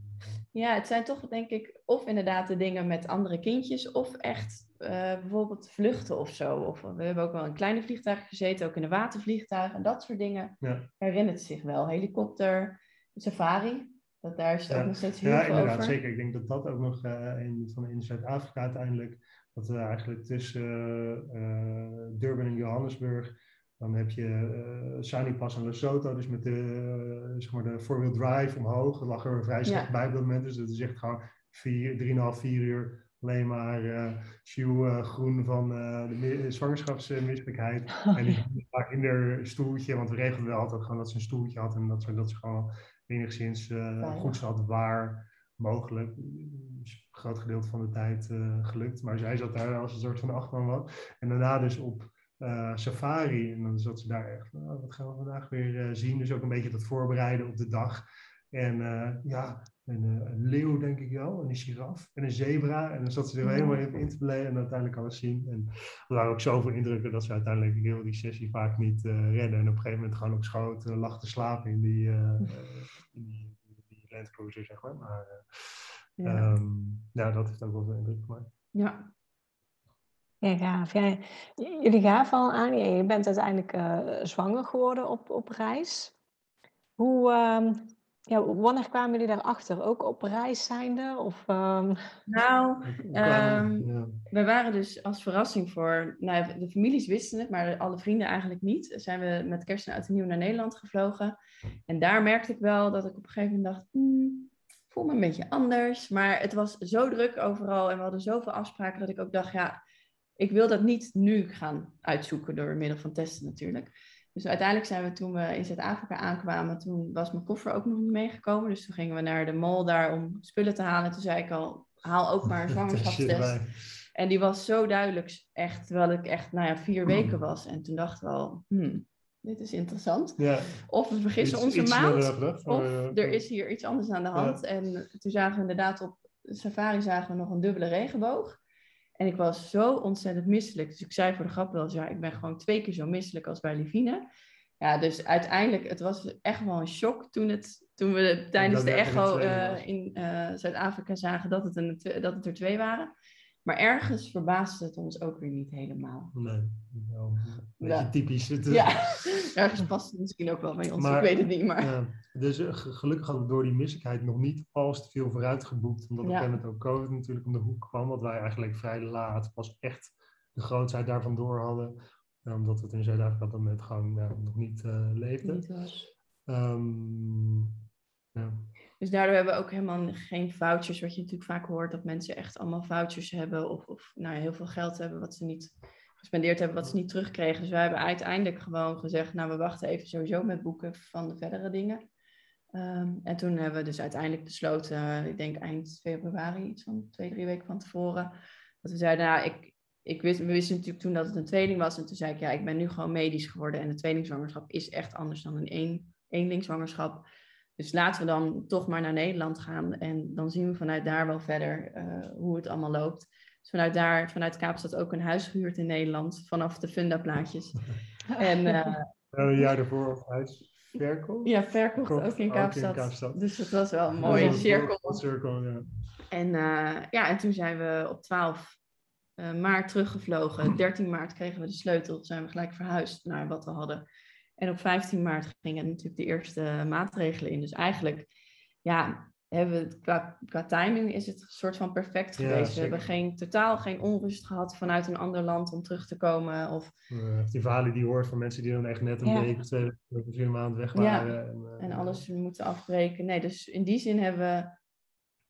ja, het zijn toch denk ik of inderdaad de dingen met andere kindjes of echt uh, bijvoorbeeld vluchten of zo. Of we hebben ook wel in kleine vliegtuigen gezeten, ook in een watervliegtuig en dat soort dingen. Ja. Herinnert zich wel. Helikopter, safari, dat, daar is het ja. ook nog steeds heel ja, veel inderdaad, over. zeker. Ik denk dat dat ook nog uh, in, van in Zuid-Afrika uiteindelijk, dat we eigenlijk tussen uh, Durban en Johannesburg dan heb je uh, Sanipas en Lesotho, dus met de, uh, zeg maar de four-wheel drive omhoog. Dat lag er vrij slecht ja. bij op dat moment. Dus dat is echt gewoon 3,5, 4 uur alleen maar uh, Sjoe, groen van de zwangerschapsmisselijkheid. en die in haar stoeltje, want we regelden wel altijd gewoon dat ze een stoeltje had. En dat ze, dat ze gewoon enigszins goed zat waar mogelijk. Een groot gedeelte van de tijd gelukt. Maar zij zat daar als een soort van achterman wat. En daarna dus op uh, safari. En dan zat ze daar echt, nou, wat gaan we vandaag weer uh, zien? Dus ook een beetje dat voorbereiden op de dag. En ja, een, een, leeuw denk ik wel, en een giraf en een zebra. En dan zat ze er helemaal even in te beleven en uiteindelijk alles zien. En er waren ook zoveel indrukken dat ze uiteindelijk heel die sessie vaak niet redden. En op een gegeven moment gewoon op schoot lag te slapen in die, [laughs] in die, die landcruiser, zeg maar. Maar ja. Um, ja, dat heeft ook wel veel indruk gemaakt. Ja, ja, gaaf. Ja, jullie gaven al aan, je bent uiteindelijk uh, zwanger geworden op, op reis. Hoe, um, ja, wanneer kwamen jullie daarachter? Ook op reis zijnde? Of, um... Nou, um, ja. we waren dus als verrassing voor, nou, de families wisten het, maar alle vrienden eigenlijk niet. Zijn we met kerst en oud en nieuw naar Nederland gevlogen. En daar merkte ik wel dat ik op een gegeven moment dacht, hmm, voel me een beetje anders. Maar het was zo druk overal en we hadden zoveel afspraken dat ik ook dacht, ja, ik wil dat niet nu gaan uitzoeken door middel van testen natuurlijk. Dus uiteindelijk zijn we toen we in Zuid-Afrika aankwamen, toen was mijn koffer ook nog niet meegekomen. Dus toen gingen we naar de mall daar om spullen te halen. Toen zei ik al, haal ook maar een [laughs] zwangerschapstest. En die was zo duidelijk echt, terwijl ik echt nou ja, vier weken was. En toen dachten we al, hmm, dit is interessant. Ja. Of we vergissen Iets- onze iets maand, of Eh, er is hier iets anders aan de hand. En toen zagen we inderdaad op safari zagen we nog een dubbele regenboog. En ik was zo ontzettend misselijk. Dus ik zei voor de grap wel eens, ja, ik ben gewoon twee keer zo misselijk als bij Livine. Ja, dus uiteindelijk, het was echt wel een shock toen, het, toen we tijdens de echo eh, in eh, Zuid-Afrika zagen dat het, een, dat het er twee waren. Maar ergens verbaasde het ons ook weer niet helemaal. Nee, wel een beetje Ja. typisch. Ja, [laughs] ergens past het misschien ook wel bij ons, Maar- ik weet het niet. Maar Ja, dus eh, ge- gelukkig hadden we door die misselijkheid nog niet als te veel vooruit geboekt. Omdat op Ja. een gegeven moment ook COVID natuurlijk om de hoek kwam. Wat wij eigenlijk vrij laat pas echt de grootheid daarvan door hadden. Eh, omdat we het in Zuid-Afrika op dat moment gewoon ja, nog niet eh leefden. niet was. Ehm, ja. Dus daardoor hebben we ook helemaal geen vouchers, wat je natuurlijk vaak hoort, dat mensen echt allemaal vouchers hebben of, of nou, heel veel geld hebben wat ze niet gespendeerd hebben, wat ze niet terugkregen. Dus wij hebben uiteindelijk gewoon gezegd, nou we wachten even sowieso met boeken van de verdere dingen. Ehm, en toen hebben we dus uiteindelijk besloten, ik denk eind februari, iets van twee, drie weken van tevoren, dat we zeiden, nou ik, ik wist, we wisten natuurlijk toen dat het een tweeling was. En toen zei ik, ja, ik ben nu gewoon medisch geworden en een tweelingzwangerschap is echt anders dan een één, eenlingzwangerschap. Dus laten we dan toch maar naar Nederland gaan. En dan zien we vanuit daar wel verder eh, hoe het allemaal loopt. Dus vanuit daar, vanuit Kaapstad ook een huis gehuurd in Nederland. Vanaf de fundaplaatjes. [laughs] En eh, Een jaar daarvoor huis verkoop. ja, verkocht Kocht ook in ook in Kaapstad. Dus het was wel een mooie dat- cirkel. dat cirkel, ja. En, eh, ja, en toen zijn we op 12 eh, maart teruggevlogen. [clears throat] 13 maart kregen we de sleutel. Zijn we gelijk verhuisd naar wat we hadden. En op 15 maart gingen natuurlijk de eerste maatregelen in. Dus eigenlijk, ja, hebben we het qua, qua timing is het een soort van perfect Ja, geweest. We hebben geen, totaal geen onrust gehad vanuit een ander land om terug te komen. Of, Eh, die verhalen die hoort van mensen die dan echt net een Ja. week of twee of een maand weg Ja. waren. En, eh, en alles moeten afbreken. Nee, dus in die zin hebben we,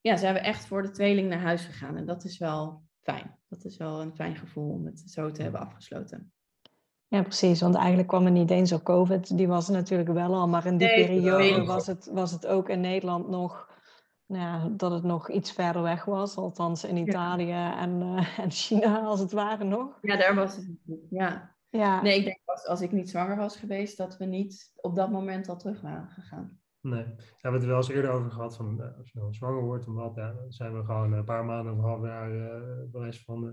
ja, zijn we echt voor de tweeling naar huis gegaan. En dat is wel fijn. Dat is wel een fijn gevoel om het zo te hebben afgesloten. Ja, precies. Want eigenlijk kwam er niet eens door COVID. Die was er natuurlijk wel al. Maar in die Nee, periode nee. was het, was het ook in Nederland nog... Nou ja, dat het nog iets verder weg was. Althans in Italië en, eh, en China als het ware nog. Ja, daar was het natuurlijk. Ja. Ja, Nee, ik denk als, als ik niet zwanger was geweest, dat we niet op dat moment al terug waren gegaan. Nee, we hebben het er wel eens eerder over gehad van uh, als je dan zwanger wordt en wat, ja, dan zijn we gewoon een paar maanden of een half jaar uh, bewijs van uh,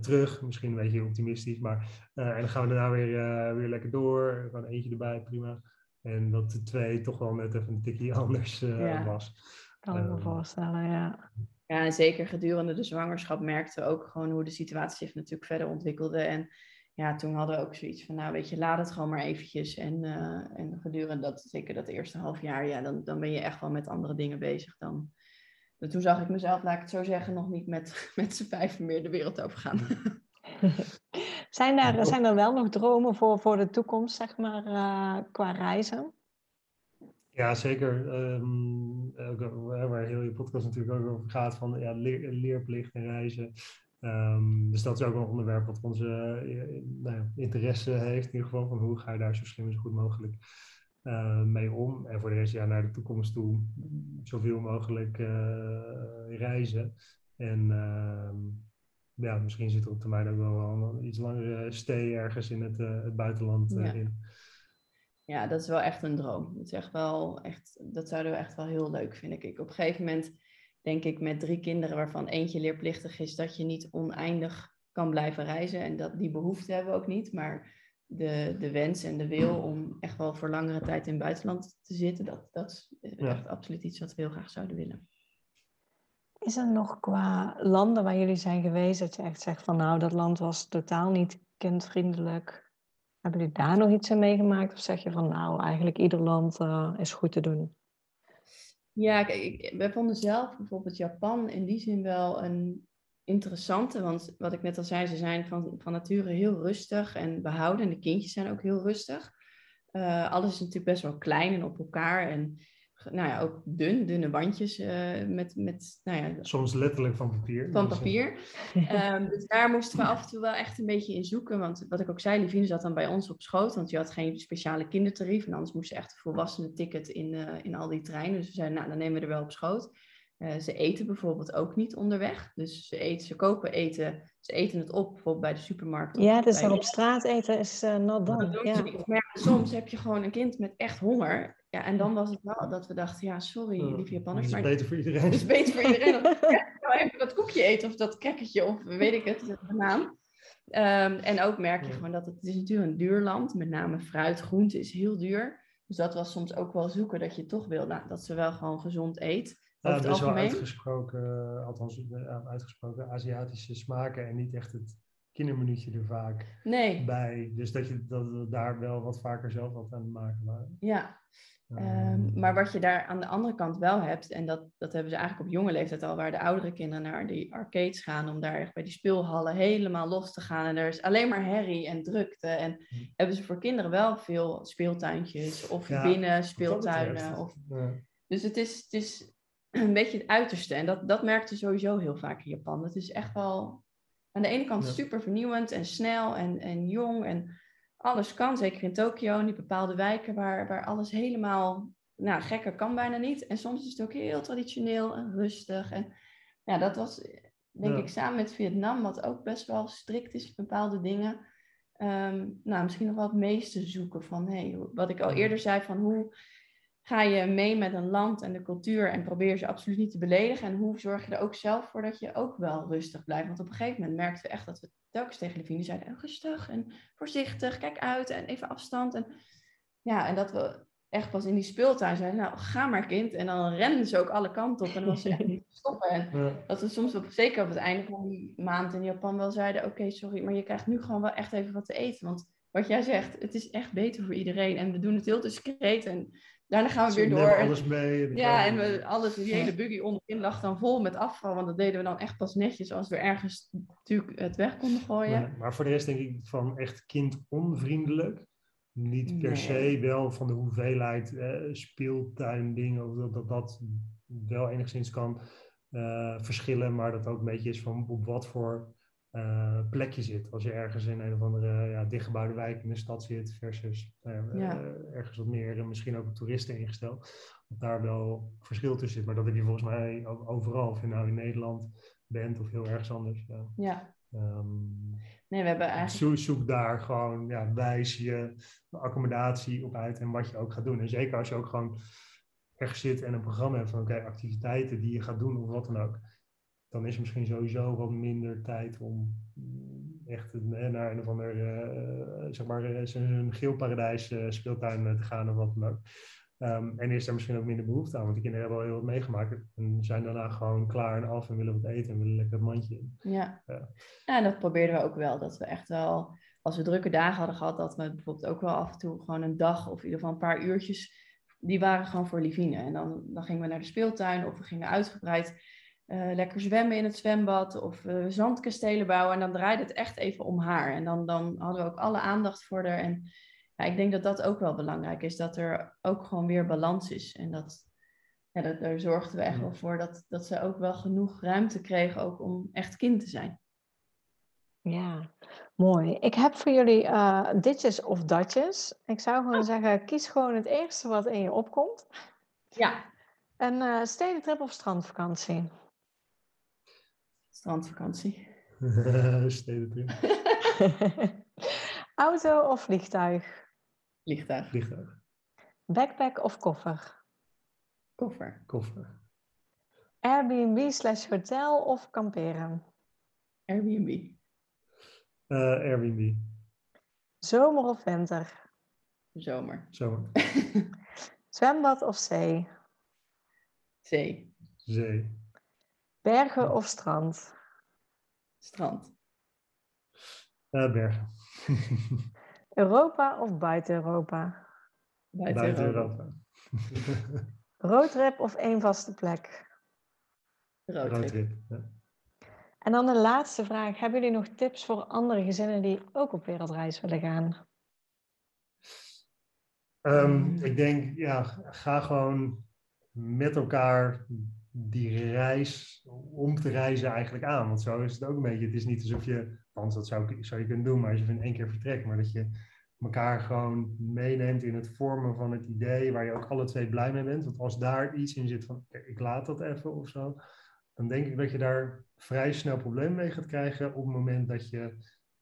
terug. Misschien een beetje optimistisch, maar en dan gaan we daarna weer, weer lekker door. Gewoon eentje erbij, prima. En dat de twee toch wel net even een tikje [laughs] anders ja. was. Kan ik me voorstellen, ja. Ja, en zeker gedurende de zwangerschap merkten we ook gewoon hoe de situatie zich natuurlijk verder ontwikkelde. En ja, toen hadden we ook zoiets van, nou weet je, laat het gewoon maar eventjes. En, uh, en gedurende dat, zeker dat eerste half jaar, ja, dan, dan ben je echt wel met andere dingen bezig dan. Toen zag ik mezelf, laat ik het zo zeggen, nog niet met, [laughs] met z'n vijf meer de wereld over gaan. [laughs] zijn, er, zijn er wel nog dromen voor, voor de toekomst, zeg maar, uh, qua reizen? Ja, zeker. Um, waar heel je podcast natuurlijk ook over gaat, van ja, leer, leerplicht en reizen. Um, dus dat is ook een onderwerp wat onze uh, nou interesse heeft. In ieder geval van hoe ga je daar zo slim en zo goed mogelijk uh, mee om. En voor de rest ja, naar de toekomst toe zoveel mogelijk uh, reizen. En ehm, ja, misschien zit er op termijn ook wel een iets langere stay ergens in het, het buitenland ja. in. Ja, dat is wel echt een droom. Dat, is echt wel echt, dat zouden we echt wel heel leuk vinden. Ik, op een gegeven moment denk ik met drie kinderen waarvan eentje leerplichtig is, dat je niet oneindig kan blijven reizen. En dat, die behoefte hebben we ook niet. Maar de, de wens en de wil om echt wel voor langere tijd in het buitenland te zitten, dat, dat is echt absoluut iets wat we heel graag zouden willen. Is er nog qua landen waar jullie zijn geweest, dat je echt zegt van nou, dat land was totaal niet kindvriendelijk? Hebben jullie daar nog iets in meegemaakt? Of zeg je van nou, eigenlijk ieder land uh, is goed te doen? Ja, kijk, we vonden zelf bijvoorbeeld Japan in die zin wel een interessante. Want wat ik net al zei, ze zijn van, van nature heel rustig en behouden. En de kindjes zijn ook heel rustig. Uh, alles is natuurlijk best wel klein en op elkaar. En nou ja, ook dun, dunne bandjes uh, met, met nou ja, Soms letterlijk van papier. Van papier. um, dus daar moesten we af en toe wel echt een beetje in zoeken. Want wat ik ook zei, Livine zat dan bij ons op schoot. Want je had geen speciale kindertarief. En anders moest je echt een volwassenen ticket in, uh, in al die treinen. Dus we zeiden, nou, dan nemen we er wel op schoot. Uh, ze eten bijvoorbeeld ook niet onderweg. Dus ze, eten, ze kopen eten, ze eten het op, bijvoorbeeld bij de supermarkt. Ja, dus dan op straat eten is uh, not done. Ja. Maar soms heb je gewoon een kind met echt honger. Ja, en dan was het wel dat we dachten, ja, sorry, uh, lieve Japanners. Het is beter voor iedereen. Het is beter voor iedereen. ja, even dat koekje eten of dat crackertje of weet ik het, de naam. Um, en ook merk je gewoon dat het, het is natuurlijk een duur land. Met name fruit, groente is heel duur. Dus dat was soms ook wel zoeken dat je toch wil nou, dat ze wel gewoon gezond eet. Ja, het is wel uitgesproken, althans uitgesproken Aziatische smaken en niet echt het kindermenuutje er vaak nee. bij. Dus dat, je, dat we daar wel wat vaker zelf wat aan het maken waren. Ja, um, maar wat je daar aan de andere kant wel hebt, en dat, dat hebben ze eigenlijk op jonge leeftijd al, waar de oudere kinderen naar die arcades gaan om daar echt bij die speelhallen helemaal los te gaan. En er is alleen maar herrie en drukte. En hm. hebben ze voor kinderen wel veel speeltuintjes of ja, binnen speeltuinen. Of, ja. Dus het is, het is [clears throat] een beetje het uiterste. En dat, dat merkte sowieso heel vaak in Japan. Het is echt wel aan de ene kant super vernieuwend en snel en, en jong. En alles kan, zeker in Tokio, in die bepaalde wijken waar, waar alles helemaal, nou, gekker kan bijna niet. En soms is het ook heel traditioneel en rustig. En ja, dat was, denk ik, samen met Vietnam, wat ook best wel strikt is in bepaalde dingen. Um, nou, misschien nog wel het meeste zoeken van, hey, wat ik al eerder zei, van hoe ga je mee met een land en de cultuur en probeer ze absoluut niet te beledigen? En hoe zorg je er ook zelf voor dat je ook wel rustig blijft? Want op een gegeven moment merkten we echt dat we telkens tegen de vrienden zeiden, oh, rustig en voorzichtig, kijk uit en even afstand. En, ja, en dat we echt pas in die speeltuin zeiden, nou ga maar kind. En dan renden ze ook alle kanten op en dan was ze echt niet [laughs] te stoppen. En dat we soms, op, zeker op het einde van die maand in Japan, wel zeiden, oké, sorry, maar je krijgt nu gewoon wel echt even wat te eten. Want wat jij zegt, het is echt beter voor iedereen. En we doen het heel discreet en Daarna gaan we weer door. alles mee. Ja, en we, alles, die hele buggy onderin lag dan vol met afval. Want dat deden we dan echt pas netjes als we ergens natuurlijk het weg konden gooien. Maar, maar voor de rest denk ik van echt kindonvriendelijk. Niet per se wel van de hoeveelheid eh, speeltuindingen. Of dat, dat dat wel enigszins kan uh, verschillen. Maar dat ook een beetje is van op wat voor uh, plekje zit. Als je ergens in een of andere ja, dichtgebouwde wijk in de stad zit, versus uh, ja. ergens wat meer misschien ook op toeristen ingesteld. Dat daar wel verschil tussen zit. Maar dat heb je volgens mij overal. Of je nou in Nederland bent of heel ergens anders. Ja. ja. Um, Nee, we hebben eigenlijk... Zoek, daar gewoon, ja, wijs je accommodatie op uit en wat je ook gaat doen. En zeker als je ook gewoon ergens zit en een programma hebt van oké, activiteiten die je gaat doen of wat dan ook. Dan is er misschien sowieso wat minder tijd om echt naar een of ander, uh, zeg maar, een geel paradijs speeltuin te gaan of wat dan ook. Um, en is er misschien ook minder behoefte aan, want die kinderen hebben al heel wat meegemaakt en zijn daarna gewoon klaar en af en willen wat eten en willen lekker het mandje in. Ja. ja. en dat probeerden we ook wel, dat we echt wel, als we drukke dagen hadden gehad, dat we bijvoorbeeld ook wel af en toe gewoon een dag of in ieder geval een paar uurtjes, die waren gewoon voor Livine. En dan, dan gingen we naar de speeltuin of we gingen uitgebreid uh, lekker zwemmen in het zwembad of uh, zandkastelen bouwen. En dan draaide het echt even om haar. En dan, dan hadden we ook alle aandacht voor haar. En ja, ik denk dat dat ook wel belangrijk is, dat er ook gewoon weer balans is. En dat, ja, dat, daar zorgden we echt wel voor dat, dat ze ook wel genoeg ruimte kregen ook om echt kind te zijn. Ja, mooi. Ik heb voor jullie uh, ditjes of datjes. Ik zou gewoon oh. zeggen, kies gewoon het eerste wat in je opkomt. Ja. Een uh, stedentrip of strandvakantie? Strandvakantie. [laughs] stedentrip. [laughs] Auto of vliegtuig? Vliegtuig. Vliegtuig. Backpack of koffer? Koffer. Koffer. Airbnb slash hotel of kamperen? Airbnb. Uh, Airbnb. Zomer of winter? Zomer. Zomer. [laughs] Zwembad of zee? Zee. Zee. Bergen of strand? Strand. Uh, bergen. [laughs] Europa of buiten Europa? Buiten, buiten Europa. [laughs] Roadtrip of één vaste plek? Roadtrip. ja. En dan de laatste vraag. Hebben jullie nog tips voor andere gezinnen die ook op wereldreis willen gaan? Um, ik denk, ja, ga gewoon met elkaar die reis om te reizen eigenlijk aan. Want zo is het ook een beetje. Het is niet alsof je, althans dat zou, zou je kunnen doen, maar als je in één keer vertrekt, maar dat je elkaar gewoon meeneemt in het vormen van het idee waar je ook alle twee blij mee bent. Want als daar iets in zit van ik laat dat even of zo, dan denk ik dat je daar vrij snel problemen mee gaat krijgen op het moment dat je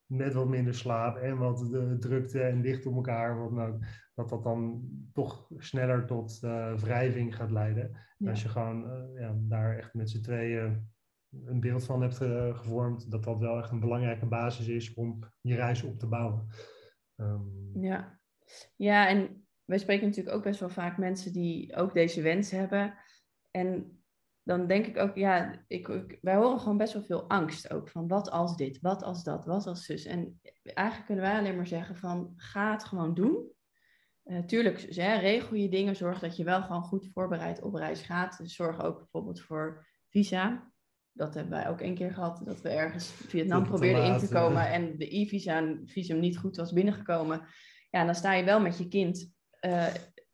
met wat minder slaap en wat de drukte en dicht op elkaar, wat nou, dat dat dan toch sneller tot uh, wrijving gaat leiden. Als je gewoon uh, ja, daar echt met z'n tweeën een beeld van hebt uh, gevormd, dat dat wel echt een belangrijke basis is om je reis op te bouwen. Um, ja. ja, en wij spreken natuurlijk ook best wel vaak mensen die ook deze wens hebben. En dan denk ik ook, ja, ik, wij horen gewoon best wel veel angst ook. Van wat als dit, wat als dat, wat als zus. En eigenlijk kunnen wij alleen maar zeggen van ga het gewoon doen. Uh, tuurlijk, dus, hè, regel je dingen, zorg dat je wel gewoon goed voorbereid op reis gaat. Dus zorg ook bijvoorbeeld voor visa. Dat hebben wij ook een keer gehad, dat we ergens Vietnam probeerden in te komen en de e-visa visum niet goed was binnengekomen. Ja, dan sta je wel met je kind uh,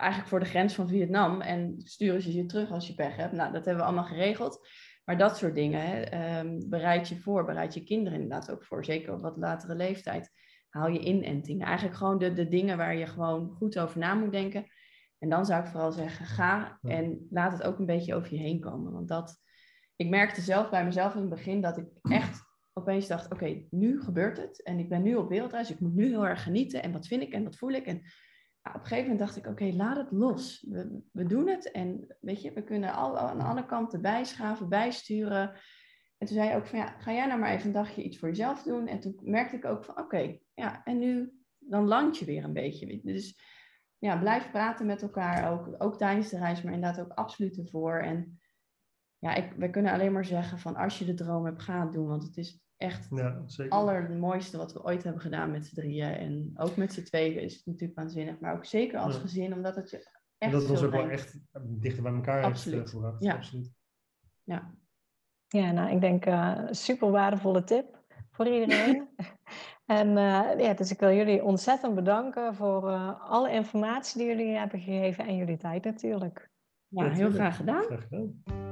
eigenlijk voor de grens van Vietnam en sturen ze je terug als je pech hebt. Nou, dat hebben we allemaal geregeld. Maar dat soort dingen, hè, um, bereid je voor, bereid je kinderen inderdaad ook voor, zeker op wat latere leeftijd. Haal je inentingen. Eigenlijk gewoon de, de dingen waar je gewoon goed over na moet denken. En dan zou ik vooral zeggen, ga en laat het ook een beetje over je heen komen. Want dat, ik merkte zelf bij mezelf in het begin dat ik echt opeens dacht, oké, nu gebeurt het. En ik ben nu op wereldreis, ik moet nu heel erg genieten. En wat vind ik en wat voel ik? En op een gegeven moment dacht ik, oké, laat het los. We, we, doen het en weet je, we kunnen al, aan de andere kant erbij schaven, bijsturen. En toen zei je ook van, ja, ga jij nou maar even een dagje iets voor jezelf doen. En toen merkte ik ook van, oké, ja, en nu, dan land je weer een beetje. Dus ja, blijf praten met elkaar, ook, ook tijdens de reis, maar inderdaad ook absoluut ervoor. En ja, ik, we kunnen alleen maar zeggen van, als je de droom hebt, ga het doen. Want het is echt ja, het allermooiste wat we ooit hebben gedaan met z'n drieën. En ook met z'n tweeën is het natuurlijk waanzinnig. Maar ook zeker als gezin, omdat het je echt en dat was ook wel echt dichter bij elkaar Absoluut. heeft gebracht. Ja. Absoluut. Ja. Ja, nou, ik denk uh, super waardevolle tip voor iedereen. [laughs] en uh, ja, dus ik wil jullie ontzettend bedanken voor uh, alle informatie die jullie hebben gegeven en jullie tijd natuurlijk. Ja, heel graag gedaan. Graag gedaan.